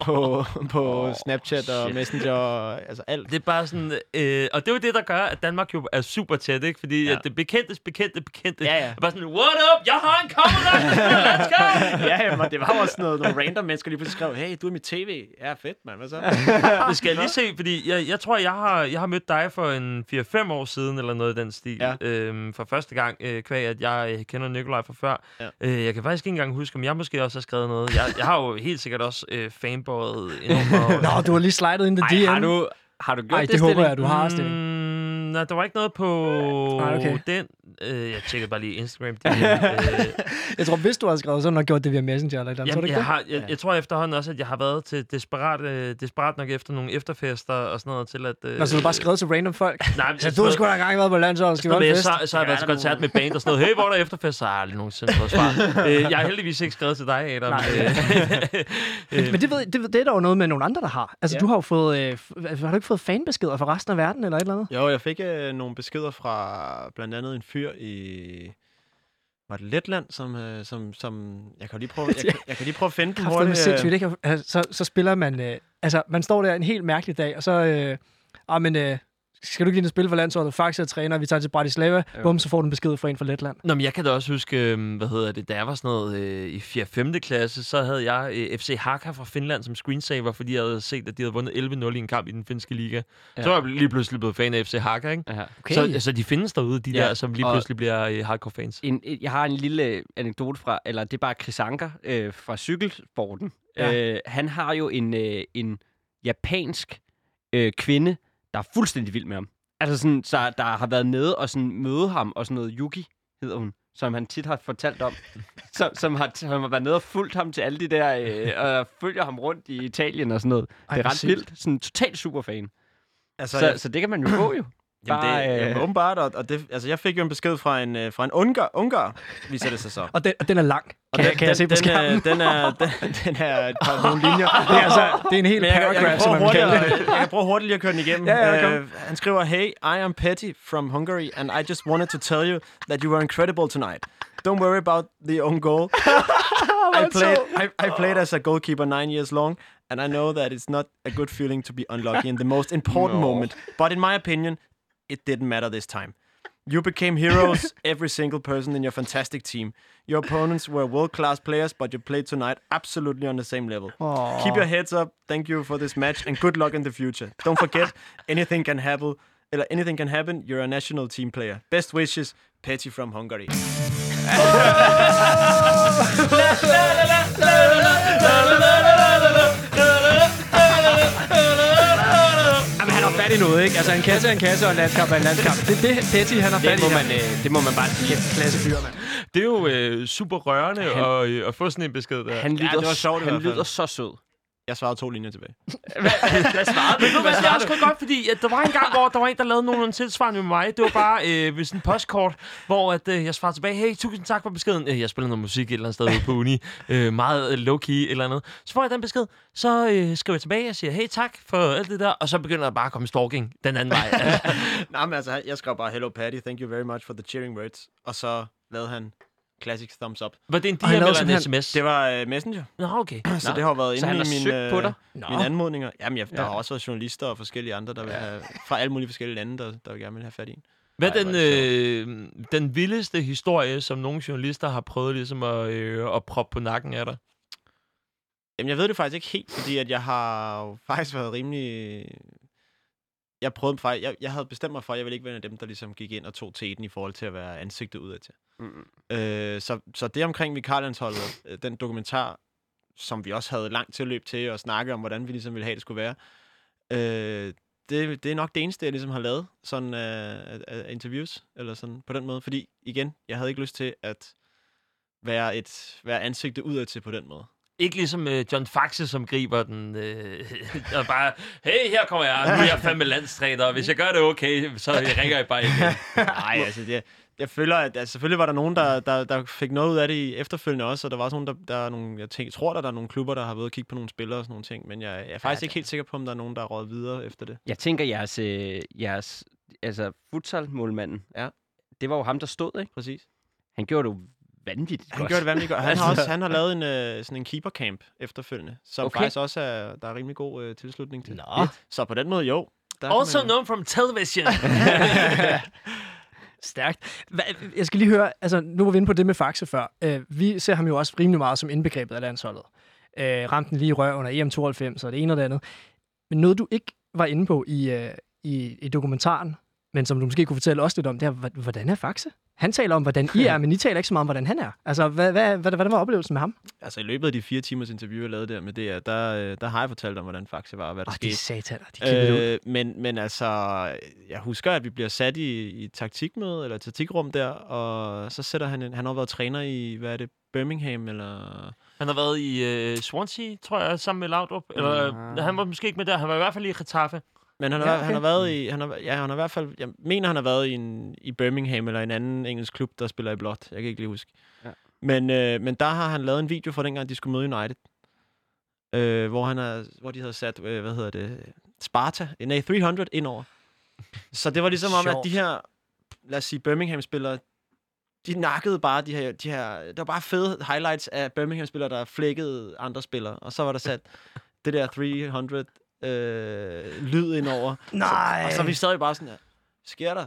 på, på Snapchat og shit. Messenger og altså alt. Det er bare sådan, øh, og det er jo det, der gør, at Danmark jo er super tæt, ikke? Fordi ja. Det bekendtes, bekendte, bekendte. Ja, ja. er bare sådan, what up, jeg har en kammerat, let's go! [LAUGHS] ja, jamen, det var jo også sådan noget, nogle random mennesker lige pludselig skrev, hey, du er mit tv. Ja, fedt, mand. Hvad så? [LAUGHS] Det skal jeg lige se, fordi jeg, jeg tror, jeg har, jeg har mødt dig for en 4-5 år siden, eller noget i den stil. Ja. Øhm, for første gang, øh, kvæg, at jeg øh, kender Nikolaj fra før. Ja. Øh, jeg kan faktisk ikke engang huske, om jeg måske også har skrevet noget. Jeg, jeg har jo helt sikkert også øh, fanboyet enormt. [LAUGHS] Nå, du har lige slidet ind i Ej, DM. har du, har du gjort Ej, det, det håber jeg, du har, Stilling. Mm, nej, der var ikke noget på Nej, okay. den. Øh, jeg tjekkede bare lige Instagram. [LAUGHS] Det, øh, Jeg tror, hvis du har skrevet, så har du nok gjort det via Messenger eller et eller andet. Jamen, jeg, har, jeg, jeg tror efterhånden også, at jeg har været til desperat, øh, desperat nok efter nogle efterfester og sådan noget til at... Øh, Nå, så du bare skrevet til random folk. [LAUGHS] Nej, men Ja, du har sgu da engang været på men holde jeg, fest? så, så har jeg været til koncert med band og sådan noget. Hey, hvor er der efterfest? Så har jeg aldrig nogensinde fået svar. [LAUGHS] øh, jeg har heldigvis ikke skrevet til dig, Adam. Nej. Øh, Men, men det, ved, det, det er der jo noget med nogle andre, der har. Altså, Ja. du har jo fået... Øh, f- har du ikke fået fanbeskeder fra resten af verden eller et eller andet? Jo, jeg fik øh, nogle beskeder fra blandt andet en fyr i... Var det Letland, som, øh, som, som jeg kan lige prøve, jeg, [LAUGHS] kan- jeg kan lige prøve at finde den hurtigt. sindssygt, øh. ikke? Altså, så, så spiller man... Øh, altså, man står der en helt mærkelig dag, og så... Øh, ah, men... Øh, skal du ikke lige og spille for landsholdet? Faxe er træner, vi tager til Bratislava. Jo. Bum, så får du en besked fra en fra Letland. Nå, men jeg kan da også huske, øh, hvad hedder det, da jeg var sådan noget øh, i 4. 5. klasse, så havde jeg øh, FC Haka fra Finland som screensaver, fordi jeg havde set, at de havde vundet 11-0 i en kamp i den finske liga. Ja. Så var jeg lige pludselig blevet fan af FC Haka, ikke? Ja. Okay. Så, så de findes derude, de Ja, der, som lige og- pludselig bliver øh, hardcore fans. En, jeg har en lille anekdote fra, eller det er bare Chris Anker øh, fra cykelsporten. Ja. Øh, han har jo en, øh, en japansk øh, kvinde, der er fuldstændig vild med ham. Altså sådan, så der har været nede og sådan møde ham, og sådan noget Yuki hedder hun, som han tit har fortalt om, som, som, har, som har været nede og fulgt ham til alle de der, øh, og følger ham rundt i Italien og sådan noget. Ej, det er ret vildt. Sådan total superfan. Altså, Så, jeg, så det kan man jo få jo. Jamen, det, Bare, øh, jamen, åbenbart, og, og det, altså, jeg fik jo en besked fra en, øh, fra en ungar, ungar, viser det sig så. Og den, og den er lang, Og kan, den, jeg- kan jeg se på den, skærmen. Den er, den, [LAUGHS] den er et par, nogle linjer. Det er, altså, det er en hel jeg, kan- jeg, paragraph, kan som man hurtigt, kalde det. jeg kan prøve hurtigt lige at køre den igennem. Ja, ja. Øh, han skriver, Hey, I am Petty from Hungary, and I just wanted to tell you that you were incredible tonight. Don't worry about the own goal. [LAUGHS] I played, I, I played as a goalkeeper nine years long, and I know that it's not a good feeling to be unlucky in the most important moment. But in my opinion, it didn't matter this time. You became heroes, every single person in your fantastic team. Your opponents were world class players, but you played tonight absolutely on the same level. Keep your heads up. Thank you for this match, and good luck in the future. Don't forget, anything can happen. Anything can happen. You're a national team player. Best wishes, Petty from Hungary. Jamen, han har fat i noget, ikke? Altså, en kasse er en kasse, og en landskamp er en landskamp. Det er det, Petty, han har fat Det må, her. man, øh, det må man bare sige. Klasse fyr, mand. Det er jo øh, super rørende Han- at, øh, at få sådan en besked der. Han lyder, det var sjovt han lyder så sød. Jeg svarede to linjer tilbage. [LAUGHS] Hvad svarede Men ved du hvad, det er også godt, fordi at der var en gang, hvor der var en, der lavede nogle tilsvarende med mig. Det var bare øh, ved sådan en postkort, hvor at, øh, jeg svarede tilbage, hey, tusind tak for beskeden. Øh, jeg spiller noget musik et eller andet sted ude på uni. Øh, meget øh, low-key et eller andet. Så får jeg den besked, så øh, skriver jeg tilbage og siger, hey, tak for alt det der. Og så begynder der bare at komme stalking den anden vej. [LAUGHS] Nej, men altså, jeg skrev bare, Hello Patty, thank you very much for the cheering words. Og så lavede han classic thumbs up. var det en han DM eller en simpelthen- sms? Det var uh, Messenger, Nå, okay. så det har været inde han i mine, på dig? Nå. mine anmodninger. Jamen, jeg, der Ja. har også været journalister og forskellige andre, der vil have, fra alle mulige forskellige lande, der, der vil gerne vil have fat i en. Hvad er den, øh, den vildeste historie, som nogle journalister har prøvet ligesom at, øh, at proppe på nakken af dig? Jamen, jeg ved det faktisk ikke helt, fordi at jeg har [LAUGHS] faktisk været rimelig... Jeg prøvede faktisk... Jeg, jeg havde bestemt mig for, at jeg ville ikke være en af dem, der ligesom gik ind og tog teten i forhold til at være ansigtet udad til. Mm. Øh, så, så det omkring vikarlandsholdet, øh, den dokumentar, som vi også havde langt til løb til at snakke om, hvordan vi ligesom ville have, det skulle være, øh, det, det er nok det eneste, jeg ligesom har lavet, sådan uh, interviews, eller sådan på den måde. Fordi, igen, jeg havde ikke lyst til at være, et, være ansigtet udad til på den måde. Ikke ligesom øh, John Faxe, som griber den øh, [LAUGHS] og bare, hey, her kommer jeg, nu er jeg fandme landstræner, og hvis jeg gør det okay, så ringer jeg bare igen. [LAUGHS] Nej, altså, det, jeg føler, at altså, selvfølgelig var der nogen, der, der, der fik noget ud af det i efterfølgende også, og der var også nogen, der, der er nogle, jeg tænker, tror, der, der er nogle klubber, der har været og kigge på nogle spillere og sådan nogle ting, men jeg, jeg er faktisk Ja, ikke helt sikker på, om der er nogen, der er råd videre efter det. Jeg tænker, jeres, øh, jeres altså futsal-målmanden, Ja. det var jo ham, der stod, ikke? Præcis. Han gjorde det jo vanvittigt Han godt. gjorde det vanvittigt godt. Han [LAUGHS] har også han har lavet en, øh, sådan en keeper-camp efterfølgende, som Okay. faktisk også er, der er rimelig god øh, tilslutning til. Nå. Så på den måde, jo. Der Also man- known from television. [LAUGHS] Stærkt. Hva, jeg skal lige høre, altså nu var vi inde på det med Faxe før. Uh, vi ser ham jo også rimelig meget som indbegrebet af landsholdet. Uh, ramte den lige i røv under EM92 og det ene og det andet. Men noget, du ikke var inde på i, uh, i, i dokumentaren, men som du måske kunne fortælle os lidt om, det er, hvordan er Faxe? Han taler om, hvordan I er, [LAUGHS] men I taler ikke så meget om, hvordan han er. Altså, hvad, hvad, hvad, hvordan var oplevelsen med ham? Altså i løbet af de fire timers interview, jeg lavede der med DR, der, øh, der har jeg fortalt om, hvordan Faxe var og hvad der de skete. sataner, de øh, ud. Øh, men, men altså, jeg husker, at vi bliver sat i, i taktikmøde, eller taktikrum der, og så sætter han en, han har været træner i, hvad er det, Birmingham, eller... Han har været i øh, Swansea, tror jeg, sammen med Laudrup. Eller, øh, han var måske ikke med der. Han var i hvert fald i Getafe. Men han har, Ja, okay. han har været i, han har, ja, han har i hvert fald, jeg mener, han har været i, en, i Birmingham, eller en anden engelsk klub, der spiller i blåt. Jeg kan ikke lige huske. Ja. Men, øh, men der har han lavet en video fra dengang, de skulle møde United. Øh, hvor, han er, hvor de havde sat, øh, hvad hedder det, Sparta, nej, 300 indover. Så det var ligesom om, at de her, lad os sige, Birmingham-spillere, de nakkede bare de her, de her, det var bare fede highlights af Birmingham-spillere, der flækkede andre spillere. Og så var der sat [LAUGHS] det der 300 øh, lyd indover. Nej. Så, og så vi sad jo bare sådan her, sker der?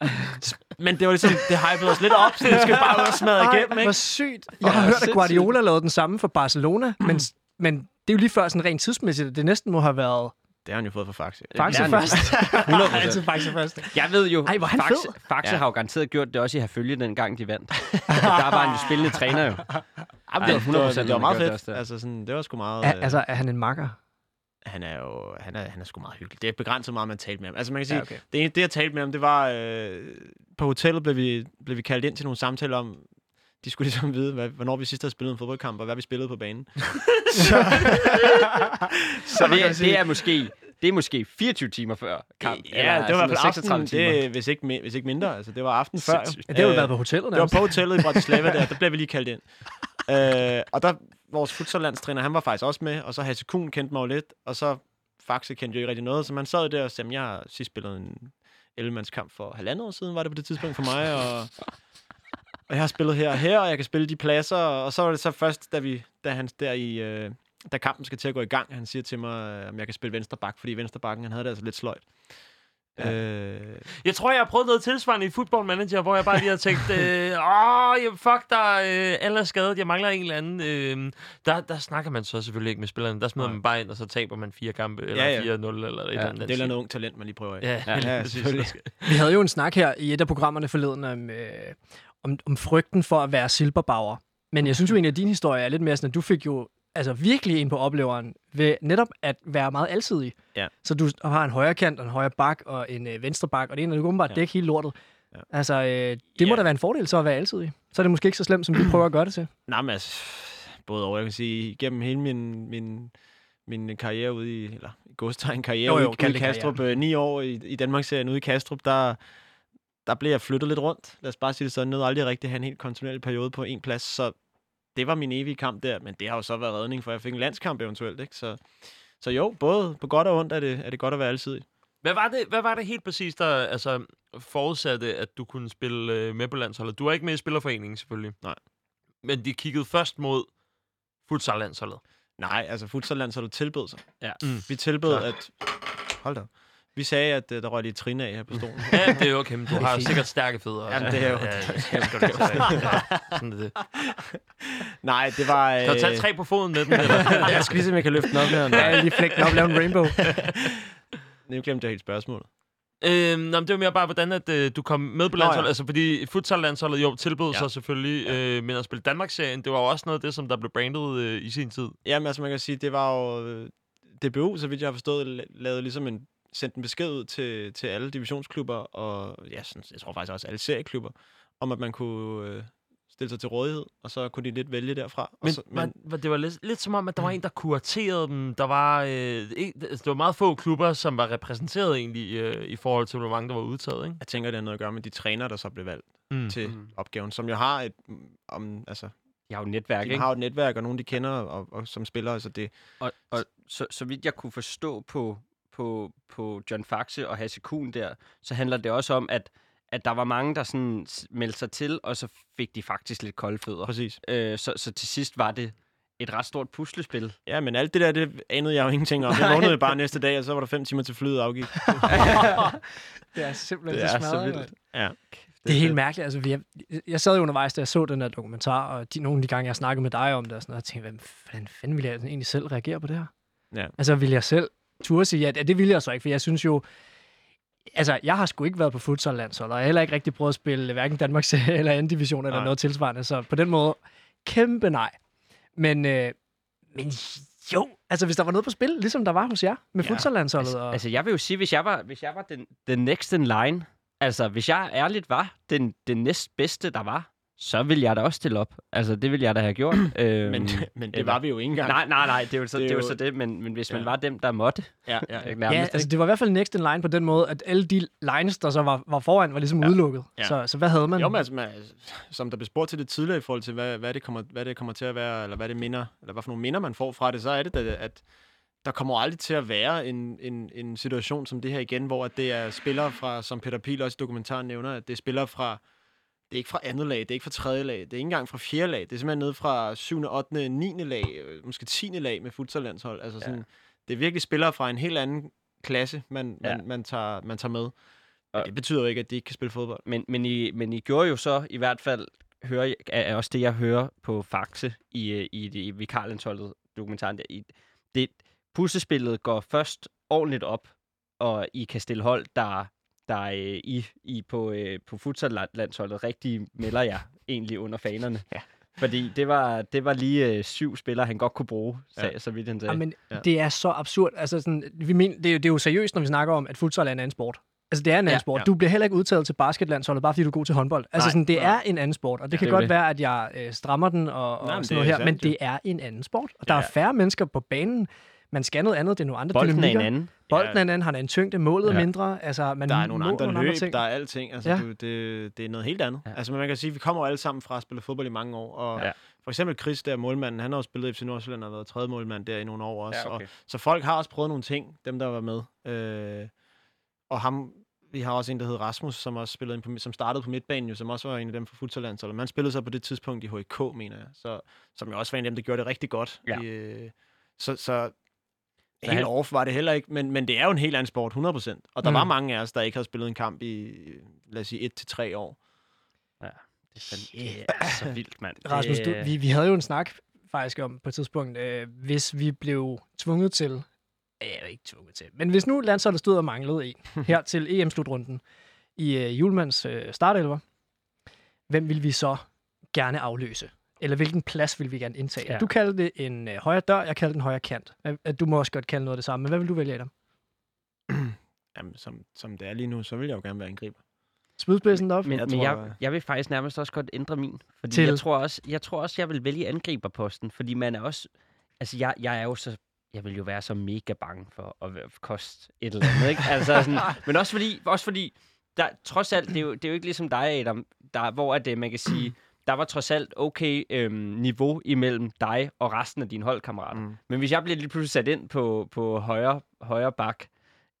[LAUGHS] Men det var ligesom, det hypede os lidt op, så det skal bare ud og smadre igennem, hvor ikke? sygt. Jeg har hørt, at Guardiola lavede den samme for Barcelona, men, men det er jo lige før sådan rent tidsmæssigt, at det næsten må have været Det har han jo fået fra Faxe. Faxe først. [LAUGHS] 100%. Altid Faxe først. Jeg ved jo, Ej, hvor han Faxe, fed. Faxe Ja. har jo garanteret gjort det også i Herfølge, den gang de vandt. [LAUGHS] der var han jo spillende træner jo. Jamen, det var 100 det var, det var meget fedt. Det Altså, sådan, det var sgu meget... Er, øh, altså, er han en makker? Han er jo han er, han er sgu meget hyggelig. Det er begrænset meget, man talte med ham. Altså man kan sige, Ja, okay. det, det jeg talte med ham, det var, øh, på hotellet blev vi, blev vi kaldt ind til nogle samtaler om, de skulle ligesom vide, hvad, hvornår vi sidst havde spillet en fodboldkamp, og hvad vi spillede på banen. [LAUGHS] så, Så det, er- det er måske det er måske 24 timer før kamp. Ja, det var i hvert fald sådan aften, det, hvis, ikke, hvis ikke mindre. Altså, det var aften før. Ja, det har jo Øh, været på hotellet Det var på hotellet i Bratislava der, [LAUGHS] der blev vi lige kaldt ind. Øh, og der, vores futsallandstræner, han var faktisk også med, og så Hasse Kuhn kendte mig jo lidt, og så Faxe kendte jo ikke rigtig noget, så man sad der og sagde, jeg har sidst spillet en 11-mandskamp for halvandet år siden, var det på det tidspunkt for mig, og, og jeg har spillet her og her, og jeg kan spille de pladser, og så var det så først, da, vi, da han der i... Øh, da kampen skal til at gå i gang, han siger til mig, øh, om jeg kan spille venstre bak, fordi venstre bakken, han havde det altså lidt sløjt. Ja. Øh, Jeg tror, jeg har prøvet noget tilsvarende i Football Manager, hvor jeg bare lige har tænkt, [LAUGHS] øh, åh, fuck, der er, øh, alle er skadet, jeg mangler en eller anden. Øh, der, der snakker man så selvfølgelig ikke med spillerne. Der smider Nej. man bare ind, og så taber man fire kampe, eller Ja, ja. 4-0, eller et eller andet. det er et eller andet ung talent, man lige prøver af. Ja, Ja, ja, selvfølgelig. Vi havde jo en snak her i et af programmerne forleden om, øh, om, om frygten for at være silberbauer. Men jeg synes jo egentlig, at din historie er lidt mere sådan, at du fik jo altså virkelig en på opleveren ved netop at være meget alsidig. Ja. Så du har en højre kant, og en højre bak og en øh, venstre bak, og det ene er du kan bare Ja. dække hele lortet. Ja. Altså, øh, det må Ja. da være en fordel så at være alsidig. Så er det måske ikke så slemt, som vi prøver at gøre det til. Nej, men altså, både over, jeg kan sige, gennem hele min, min, min karriere ude i, eller i godstegn karriere Jo, jo, ude, i- Kastrup, øh, ni år i, i Danmarksserien ude i Kastrup, der, der blev jeg flyttet lidt rundt. Lad os bare sige det sådan, nåede aldrig rigtig at have en helt kontinuerlig periode på en plads, så det var min evige kamp der, men det har jo så været redning, for jeg fik en landskamp eventuelt, ikke? Så, så jo, både på godt og ondt er det, er det godt at være alsidig. Hvad var, det, hvad var det helt præcis, der altså, forudsatte, at du kunne spille øh, med på landsholdet? Du var ikke med i Spillerforeningen, selvfølgelig. Nej. Men de kiggede først mod futsal-landsholdet. Nej, altså futsallandsholdet tilbød sig. Ja. Mm. Vi tilbød, Klar. at... Hold da. Vi sagde, at uh, der røg lige trin af her på stolen. Ja, det er jo okay, men du har sikkert stærke fødder. Jamen, det er jo- Ja, ja, ja, ja, sådan er det. Nej, det var... Kan du tage tre på foden med den? Eller? [LAUGHS] jeg skal lige se, om jeg kan løfte den op her. Ja, lige flække den op, lave en rainbow. [LAUGHS] Nu glemte jeg helt spørgsmålet. Øhm, nå, men det var mere bare, hvordan at, øh, du kom med på Nå, ja. landsholdet. Altså, fordi futsal-landsholdet jo tilbød Ja. sig selvfølgelig, øh, men at spille Danmarksserien, det var jo også noget af det, som der blev brandet øh, i sin tid. Jamen, altså man kan sige, det var jo... øh, DBU, så vidt jeg har forstået, la- lavede ligesom en, sendte en besked ud til, til alle divisionsklubber, og ja, sådan, jeg tror faktisk også alle serieklubber, om at man kunne øh, stille sig til rådighed, og så kunne de lidt vælge derfra. Og Men, så, men var, det var lidt, lidt som om, at der var en, der kuraterede dem. Der var, øh, altså, det var meget få klubber, som var repræsenteret egentlig øh, i forhold til, hvor mange der var udtaget. Ikke? jeg tænker, det har noget at gøre med de træner, der så blev valgt Mm. til Mhm. opgaven, som jo har et, mm, om, altså, Jeg har jo et netværk, de ikke? har jo et netværk, og nogen, de kender, og, og som spiller, så det, Og, og så, så vidt jeg kunne forstå på, på, på John Faxe og Hasse Kuhn der, så handler det også om, at, at der var mange, der sådan meldte sig til, og så fik de faktisk lidt kolde fødder. præcis. Øh, så, så til sidst var det et ret stort puslespil. Ja, men alt det der, det anede jeg jo ingenting om. Jeg vågnede bare næste dag, og så var der fem timer til flyet afgik. [LAUGHS] Det er simpelthen Det så er så smadret, vildt. mand. Ja. Det er helt mærkeligt. Altså, vi, jeg, jeg sad jo undervejs, da jeg så den her dokumentar, og de, nogle af de gange, jeg snakkede med dig om det, og sådan noget, og tænkte, hvordan, hvordan fanden ville jeg egentlig selv reagere på det her? Ja. Altså, ville jeg selv turde sige, ja, det ville jeg så ikke, for jeg synes jo, altså, jeg har sgu ikke været på futsal-landshold, og jeg har heller ikke rigtig prøvet at spille hverken Danmarks [LAUGHS] eller anden division eller Nej. noget tilsvarende, så på den måde, kæmpe nej. Men, øh, men jo, altså hvis der var noget på spil, ligesom der var hos jer med ja, futsal-landsholdet. Altså, og... altså, jeg vil jo sige, hvis jeg var, hvis jeg var den, den next in line, altså hvis jeg ærligt var den, den næstbedste, der var, så ville jeg da også stille op. Altså, det ville jeg da have gjort. [CLEARS THROAT] øhm, Men, men det var vi jo ikke engang. Nej, nej, nej, det er jo så Det det, er jo så det, men, men hvis man Ja. var dem, der måtte, Ja, ja, [LAUGHS] ja. nærmest, Ja, altså det var i hvert fald next in line på den måde, at alle de lines, der så var, var foran, var ligesom Ja. udelukket. Ja. Så, så hvad havde man? Jo, men altså, man, som der blev spurgt til det tidligere i forhold til, hvad, hvad, det kommer, hvad det kommer til at være, eller hvad det minder, eller hvad for nogle minder man får fra det, så er det, da, at der kommer aldrig til at være en, en, en situation som det her igen, hvor at det er spillere fra, som Peter Pil også i dokumentaren nævner, at det er spillere fra, det er ikke fra andet lag, det er ikke fra tredje lag, det er ikke engang fra fjerde lag, det er simpelthen nede fra 7., 8., 9. lag, øh, måske 10. lag med futsallandshold. Altså sådan, ja. det er virkelig spillere fra en helt anden klasse, man, Ja. man, man, tager, man tager med. Men det betyder jo ikke, at de ikke kan spille fodbold. Men, men, I, men I gjorde jo så i hvert fald, hører, er er også det, jeg hører på Faxe i, øh, i, i, i Vikarlandsholdet dokumentaren. Der, i, det, puslespillet går først ordentligt op, og I kan stille hold, der, der øh, I, I på, øh, på futsallandsholdet rigtig melder jer egentlig under fanerne. Ja. Fordi det var, det var lige øh, syv spillere, han godt kunne bruge, sag, Ja. så vidt han sagde. Ja, men Ja. ja. det er så absurd. Altså, sådan, vi men, det, er jo, det er jo seriøst, når vi snakker om, at futsal er en anden sport. Altså, det er en anden Ja, ja, sport. ja. Ja. Du bliver heller ikke udtaget til basketlandsholdet, bare fordi du er god til håndbold. Altså, Nej, sådan, det nej. er en anden sport, og det Ja, kan det godt det. være, at jeg øh, strammer den og, og Nej, men sådan noget er her, men sandt, jo. det er en anden sport. Og der Ja. er færre mennesker på banen. Man skal noget andet, det er nogle andre Bolden er en dynamikker. anden. Bolden er en anden, han er en tyngde, målet er Ja. mindre. Altså, man Der er nogle andre nogle løb, andre ting. der er alting. Altså, Ja. ja. du, det, det er noget helt andet. Ja. Ja. Altså, man kan sige, vi kommer jo alle sammen fra at spille fodbold i mange år. Og Ja. ja. for eksempel Chris, der er målmanden, han har jo spillet i FC Nordsjælland og har været tredje målmand der i nogle år også. Ja, okay. og, så folk har også prøvet nogle ting, dem der var med. Øh, og ham, vi har også en, der hedder Rasmus, som også spillede ind på, som startede på midtbanen, jo, som også var en af dem fra futsallandsholdet. Man spillede så på det tidspunkt i HK, mener jeg. Så, som jo også var en af dem, der gjorde det rigtig godt. Ja. I, øh, så Så helt han- off var det heller ikke, men, men det er jo en helt anden sport, 100%. Og der Mm. var mange af os, der ikke havde spillet en kamp i, lad os sige, et til tre år. Det er så vildt, mand. Rasmus, du, vi, vi havde jo en snak faktisk om på et tidspunkt, øh, hvis vi blev tvunget til, øh, ikke tvunget til, men hvis nu landsholdet stod og manglede en [LAUGHS] her til EM-slutrunden i øh, Julmans øh, startelver, hvem vil vi så gerne afløse? Eller hvilken plads vil vi gerne indtage? Ja. Du kalder det en øh, højre dør, jeg kalder den højre kant. Øh, Du må også godt kalde noget af det samme, men hvad vil du vælge, Adam? [CLEARS THROAT] Jamen, som, som det er lige nu, så vil jeg jo gerne være angriber. Spydspidsen op? Men, Jeg men tror, jeg, øh, jeg vil faktisk nærmest også godt ændre min. Fordi Til? jeg tror, også, jeg tror også, jeg vil vælge angriberposten. Fordi man er også... Altså, jeg, jeg er jo så... Jeg vil jo være så mega bange for at koste et eller andet, ikke? Altså, sådan, [LAUGHS] men også fordi, også fordi der, trods alt, det er, jo, det er jo ikke ligesom dig, Adam, der, hvor at, det, man kan sige, der var trods alt okay øhm, niveau imellem dig og resten af dine holdkammerater. Mm. Men hvis jeg bliver lige pludselig sat ind på, på højre, højre bak,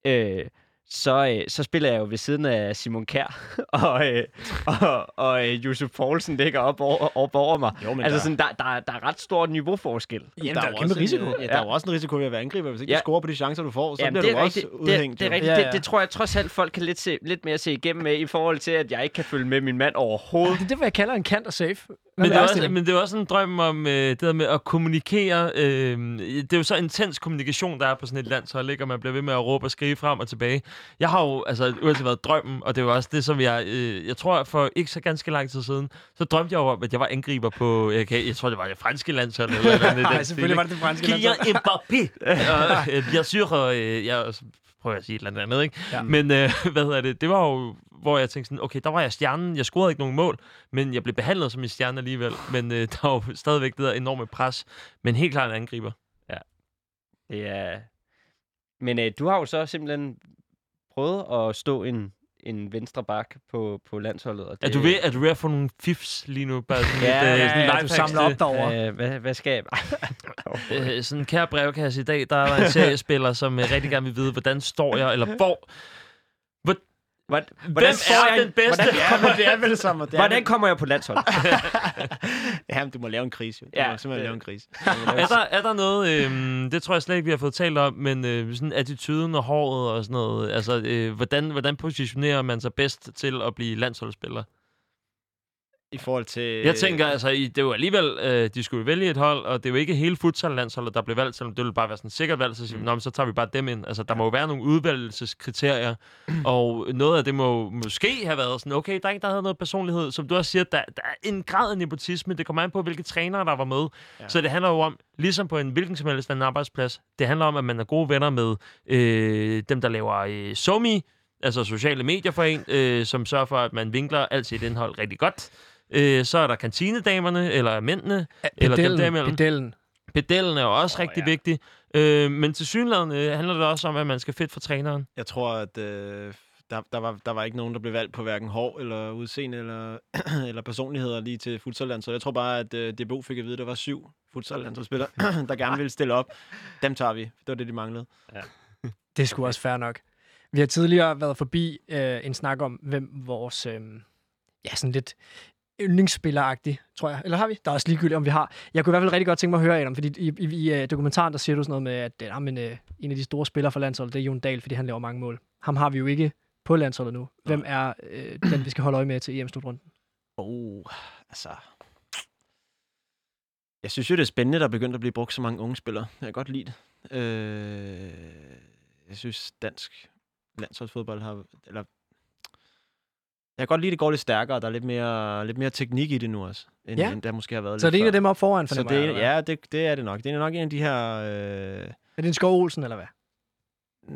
øh, så, øh, så spiller jeg jo ved siden af Simon Kær, [LAUGHS] og, øh, og, og øh, Josef Poulsen ligger op over, op over mig. Jo, men altså, der- sådan, der, der, er- der er ret stor niveauforskel. Jamen, der der er jo kæmpe også risiko. En, øh, ja, der er jo også en risiko ved at være angriber. Hvis ikke Ja. du scorer på de chancer, du får, så Jamen, bliver det du er også rigtigt. udhængt. Det, det, er jo. rigtigt. Ja, Det, ja. det tror jeg trods alt, folk kan lidt, se, lidt mere se igennem med, i forhold til, at jeg ikke kan følge med min mand overhovedet. Det er det, hvad jeg kalder en kant og safe. Men det, er også, men det er også en drøm om øh, det der med at kommunikere. Øh, det er jo så intens kommunikation, der er på sådan et landshold, ikke? og man bliver ved med at råbe og skrige frem og tilbage. Jeg har jo altså uanset været drømmen, og det jo også det, som jeg... Øh, jeg tror, for ikke så ganske lang tid siden, så drømte jeg om, at jeg var angriber på... Jeg, kan, jeg tror, det var det franske landshold. Eller, andet [LAUGHS] Nej, selvfølgelig var det det franske Kylian landshold. Mbappé. og, [LAUGHS] øh, bien sûr, og øh, jeg prøver at sige et eller andet, ikke? Ja. Men øh, [LAUGHS] hvad hedder det? Det var jo, hvor jeg tænkte sådan, okay, der var jeg stjernen. Jeg scorede ikke nogen mål, men jeg blev behandlet som en stjerne alligevel. Men øh, der var jo stadigvæk det der enorme pres. Men helt klart en angriber. Det er... Men øh, du har jo så simpelthen prøvet at stå en, en venstre bak på, på landsholdet. Og det, Er du, ved, er du ved at få nogle fifs lige nu? Bare sådan Ja, lidt, ja, øh, sådan ja, Ja, du samler op derovre. Øh, hvad, hvad skal jeg? [LAUGHS] Øh, sådan en kære brevkasse i dag, der var en seriespiller, som øh, rigtig gerne vil vide, hvordan står jeg, eller hvor... Hvordan, Hvem er den bedste? Hvordan, Ja, men det er vel som... Det er hvordan kommer jeg på landsholdet? [LAUGHS] Jamen, du må lave en krise, jo. Du Ja, må simpelthen det- lave en krise. [LAUGHS] Er der, er der noget, øh, det tror jeg slet ikke, vi har fået talt om, men øh, sådan attituden og håret og sådan noget, altså øh, hvordan, hvordan positionerer man sig bedst til at blive landsholdsspiller? I forhold til... Jeg tænker, altså, i- det jo alligevel, øh, de skulle vælge et hold, og det er jo ikke hele futsal-landsholdet, der blev valgt, selvom det ville bare være sådan et sikkert valg, så siger vi, "Nå, men så tager vi bare dem ind. Altså, der må jo være nogle udvælgelseskriterier, [CLEARS THROAT] og noget af det må måske have været sådan, okay, der er en, der havde noget personlighed. Som du også siger, der, der er en grad af nepotisme. Det kommer an på, hvilke trænere, der var med. Ja. Ja. Så det handler jo om, ligesom på en hvilken som helst anden arbejdsplads, det handler om, at man er gode venner med øh, dem, der laver øh, somi, altså sociale medier for en, øh, som sørger for, at man vinkler alt sit indhold rigtig godt. Øh, så er der kantinedamerne, eller mændene, eller dem Pedellen, derimellem. pedellen. Pedellen er jo også oh, rigtig ja. ja. vigtig. Øh, men til synligheden øh, handler det også om, at man skal fedt for træneren. Jeg tror, at øh, der, der, var, der var ikke nogen, der blev valgt på hverken hår eller udseende eller, [CLEARS THROAT] eller personligheder lige til futsalland. Så jeg tror bare, at øh, DBU fik at vide, at der var syv futsallandsspillere, [CLEARS THROAT] der gerne ville stille op. Dem tager vi. Det var det, de manglede. Det er sgu også fair nok. Vi har tidligere været forbi øh, en snak om, hvem vores, øh, ja, sådan lidt yndlingsspilleragtig, tror jeg. Eller har vi? Der er også ligegyldigt, om vi har. Jeg kunne i hvert fald rigtig godt tænke mig at høre, Adam, fordi i, i, i uh, dokumentaren, der siger du sådan noget med, at øh, ah, men, øh, en af de store spillere for landsholdet, det er Jon Dahl, fordi han laver mange mål. Ham har vi jo ikke på landsholdet nu. Hvem er øh, den, vi skal holde øje med til EM-slutrunden? Oh, altså... Jeg synes jo, det er spændende, der er begyndt at blive brugt så mange unge spillere. Jeg kan godt lide det. Øh, jeg synes, dansk landsholdsfodbold har... Eller, jeg kan godt lide, at det går lidt stærkere. Der er lidt mere, lidt mere teknik i det nu også, end, Ja. end der måske har været Så lidt det er en af dem op foran, Så fornemmer det er, ja, det, det er det nok. Det er nok en af de her... Øh, Er det en Skov Olsen, eller hvad? mm,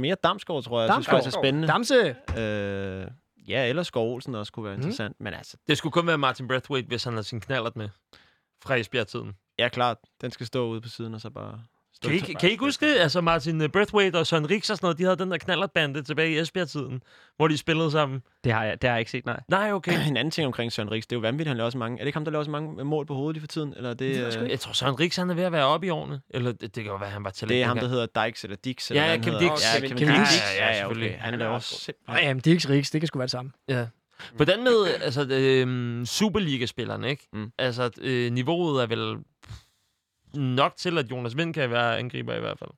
mere Damsgaard, tror jeg. Jeg synes Damsgaard. faktisk er spændende. Damse! Øh, ja, eller Skov Olsen også kunne være Mm. interessant. Men altså, Det skulle kun være Martin Brathwaite, hvis han har sin knallert med fra Esbjerg-tiden. ja klart, den skal stå ude på siden og så bare Kan I, ikke- kan I ikke huske det? Altså Martin øh, Braithwaite og Søren Rix og sådan noget, de havde den der knallertbande tilbage i Esbjerg-tiden, hvor de spillede sammen. Det har jeg, det har jeg ikke set, nej. Nej, okay. [CLEARS THROAT] En anden ting omkring Søren Riks, det er jo vanvittigt, han laver så mange... Er det ikke ham, der laver så mange mål på hovedet lige for tiden? Eller er det, sgu øh, Jeg tror, Søren Rix han er ved at være oppe i årene. Eller det, det kan jo være, han var talent. det er ham, der hedder Dykes eller Dix. Ja, eller ja, Kim. Dix. Ja, Kim Kim Dix. Dix. Ja, ja, Ja, ja, selvfølgelig. okay. Han er også. Nej, jamen, Dix Rigs, det kan sgu være det samme. Ja. Hvordan med altså, øh, Superliga-spillerne, ikke? Mm. Altså, øh, niveauet er vel nok til, at Jonas Vind kan være angriber i hvert fald.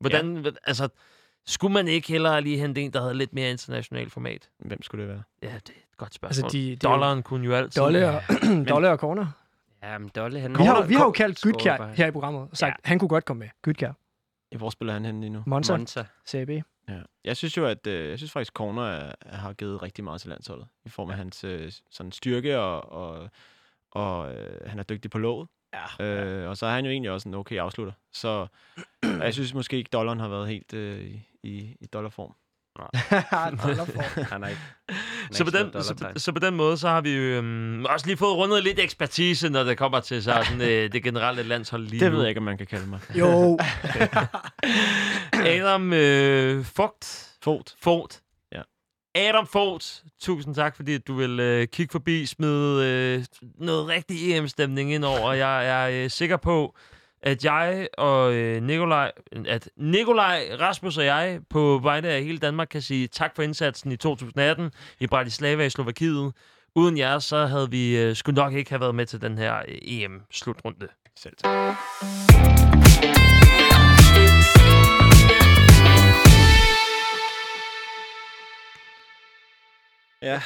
Hvordan, ja. altså, skulle man ikke hellere lige hente en, der havde lidt mere international format? Hvem skulle det være? Ja, det er et godt spørgsmål. Altså, de, de Dollaren kunne jo altid... Dolle og, [CLEARS THROAT] Dolle og Corner. Ja, men Dolle, han... Vi har, vi har jo kaldt bare. her i programmet og sagt, Ja. han kunne godt komme med. Gytkær, Ja, Hvor spiller han henne lige nu? Monza, Monza. CAB. Ja. Jeg synes jo, at øh, jeg synes faktisk, Corner er, er, har givet rigtig meget til landsholdet. I form af hans øh, sådan styrke, og, og, og øh, han er dygtig på låget. Ja. Øh, og så er han jo egentlig også en okay afslutter. Så jeg synes måske ikke, dollaren har været helt øh, i, i, dollarform. [LAUGHS] [LAUGHS] Han er ikke... Så på, den, så, så på den måde, så har vi jo øhm, også lige fået rundet lidt ekspertise, når det kommer til [LAUGHS] sådan, øh, det generelle landshold lige Det nu. ved jeg ikke, om man kan kalde mig. jo, Adam øh, Fogt. Fot. Fogt. Adam Fort, tusind tak, fordi at du vil øh, kigge forbi, smide øh, noget rigtig EM-stemning ind over. Jeg er øh, sikker på, at jeg og øh, Nikolaj, at Nikolaj, Rasmus og jeg på vegne af hele Danmark kan sige tak for indsatsen i 2018 i Bratislava i Slovakiet. Uden jer, så havde vi øh, skulle nok ikke have været med til den her øh, EM-slutrunde. Selv tak. Ja,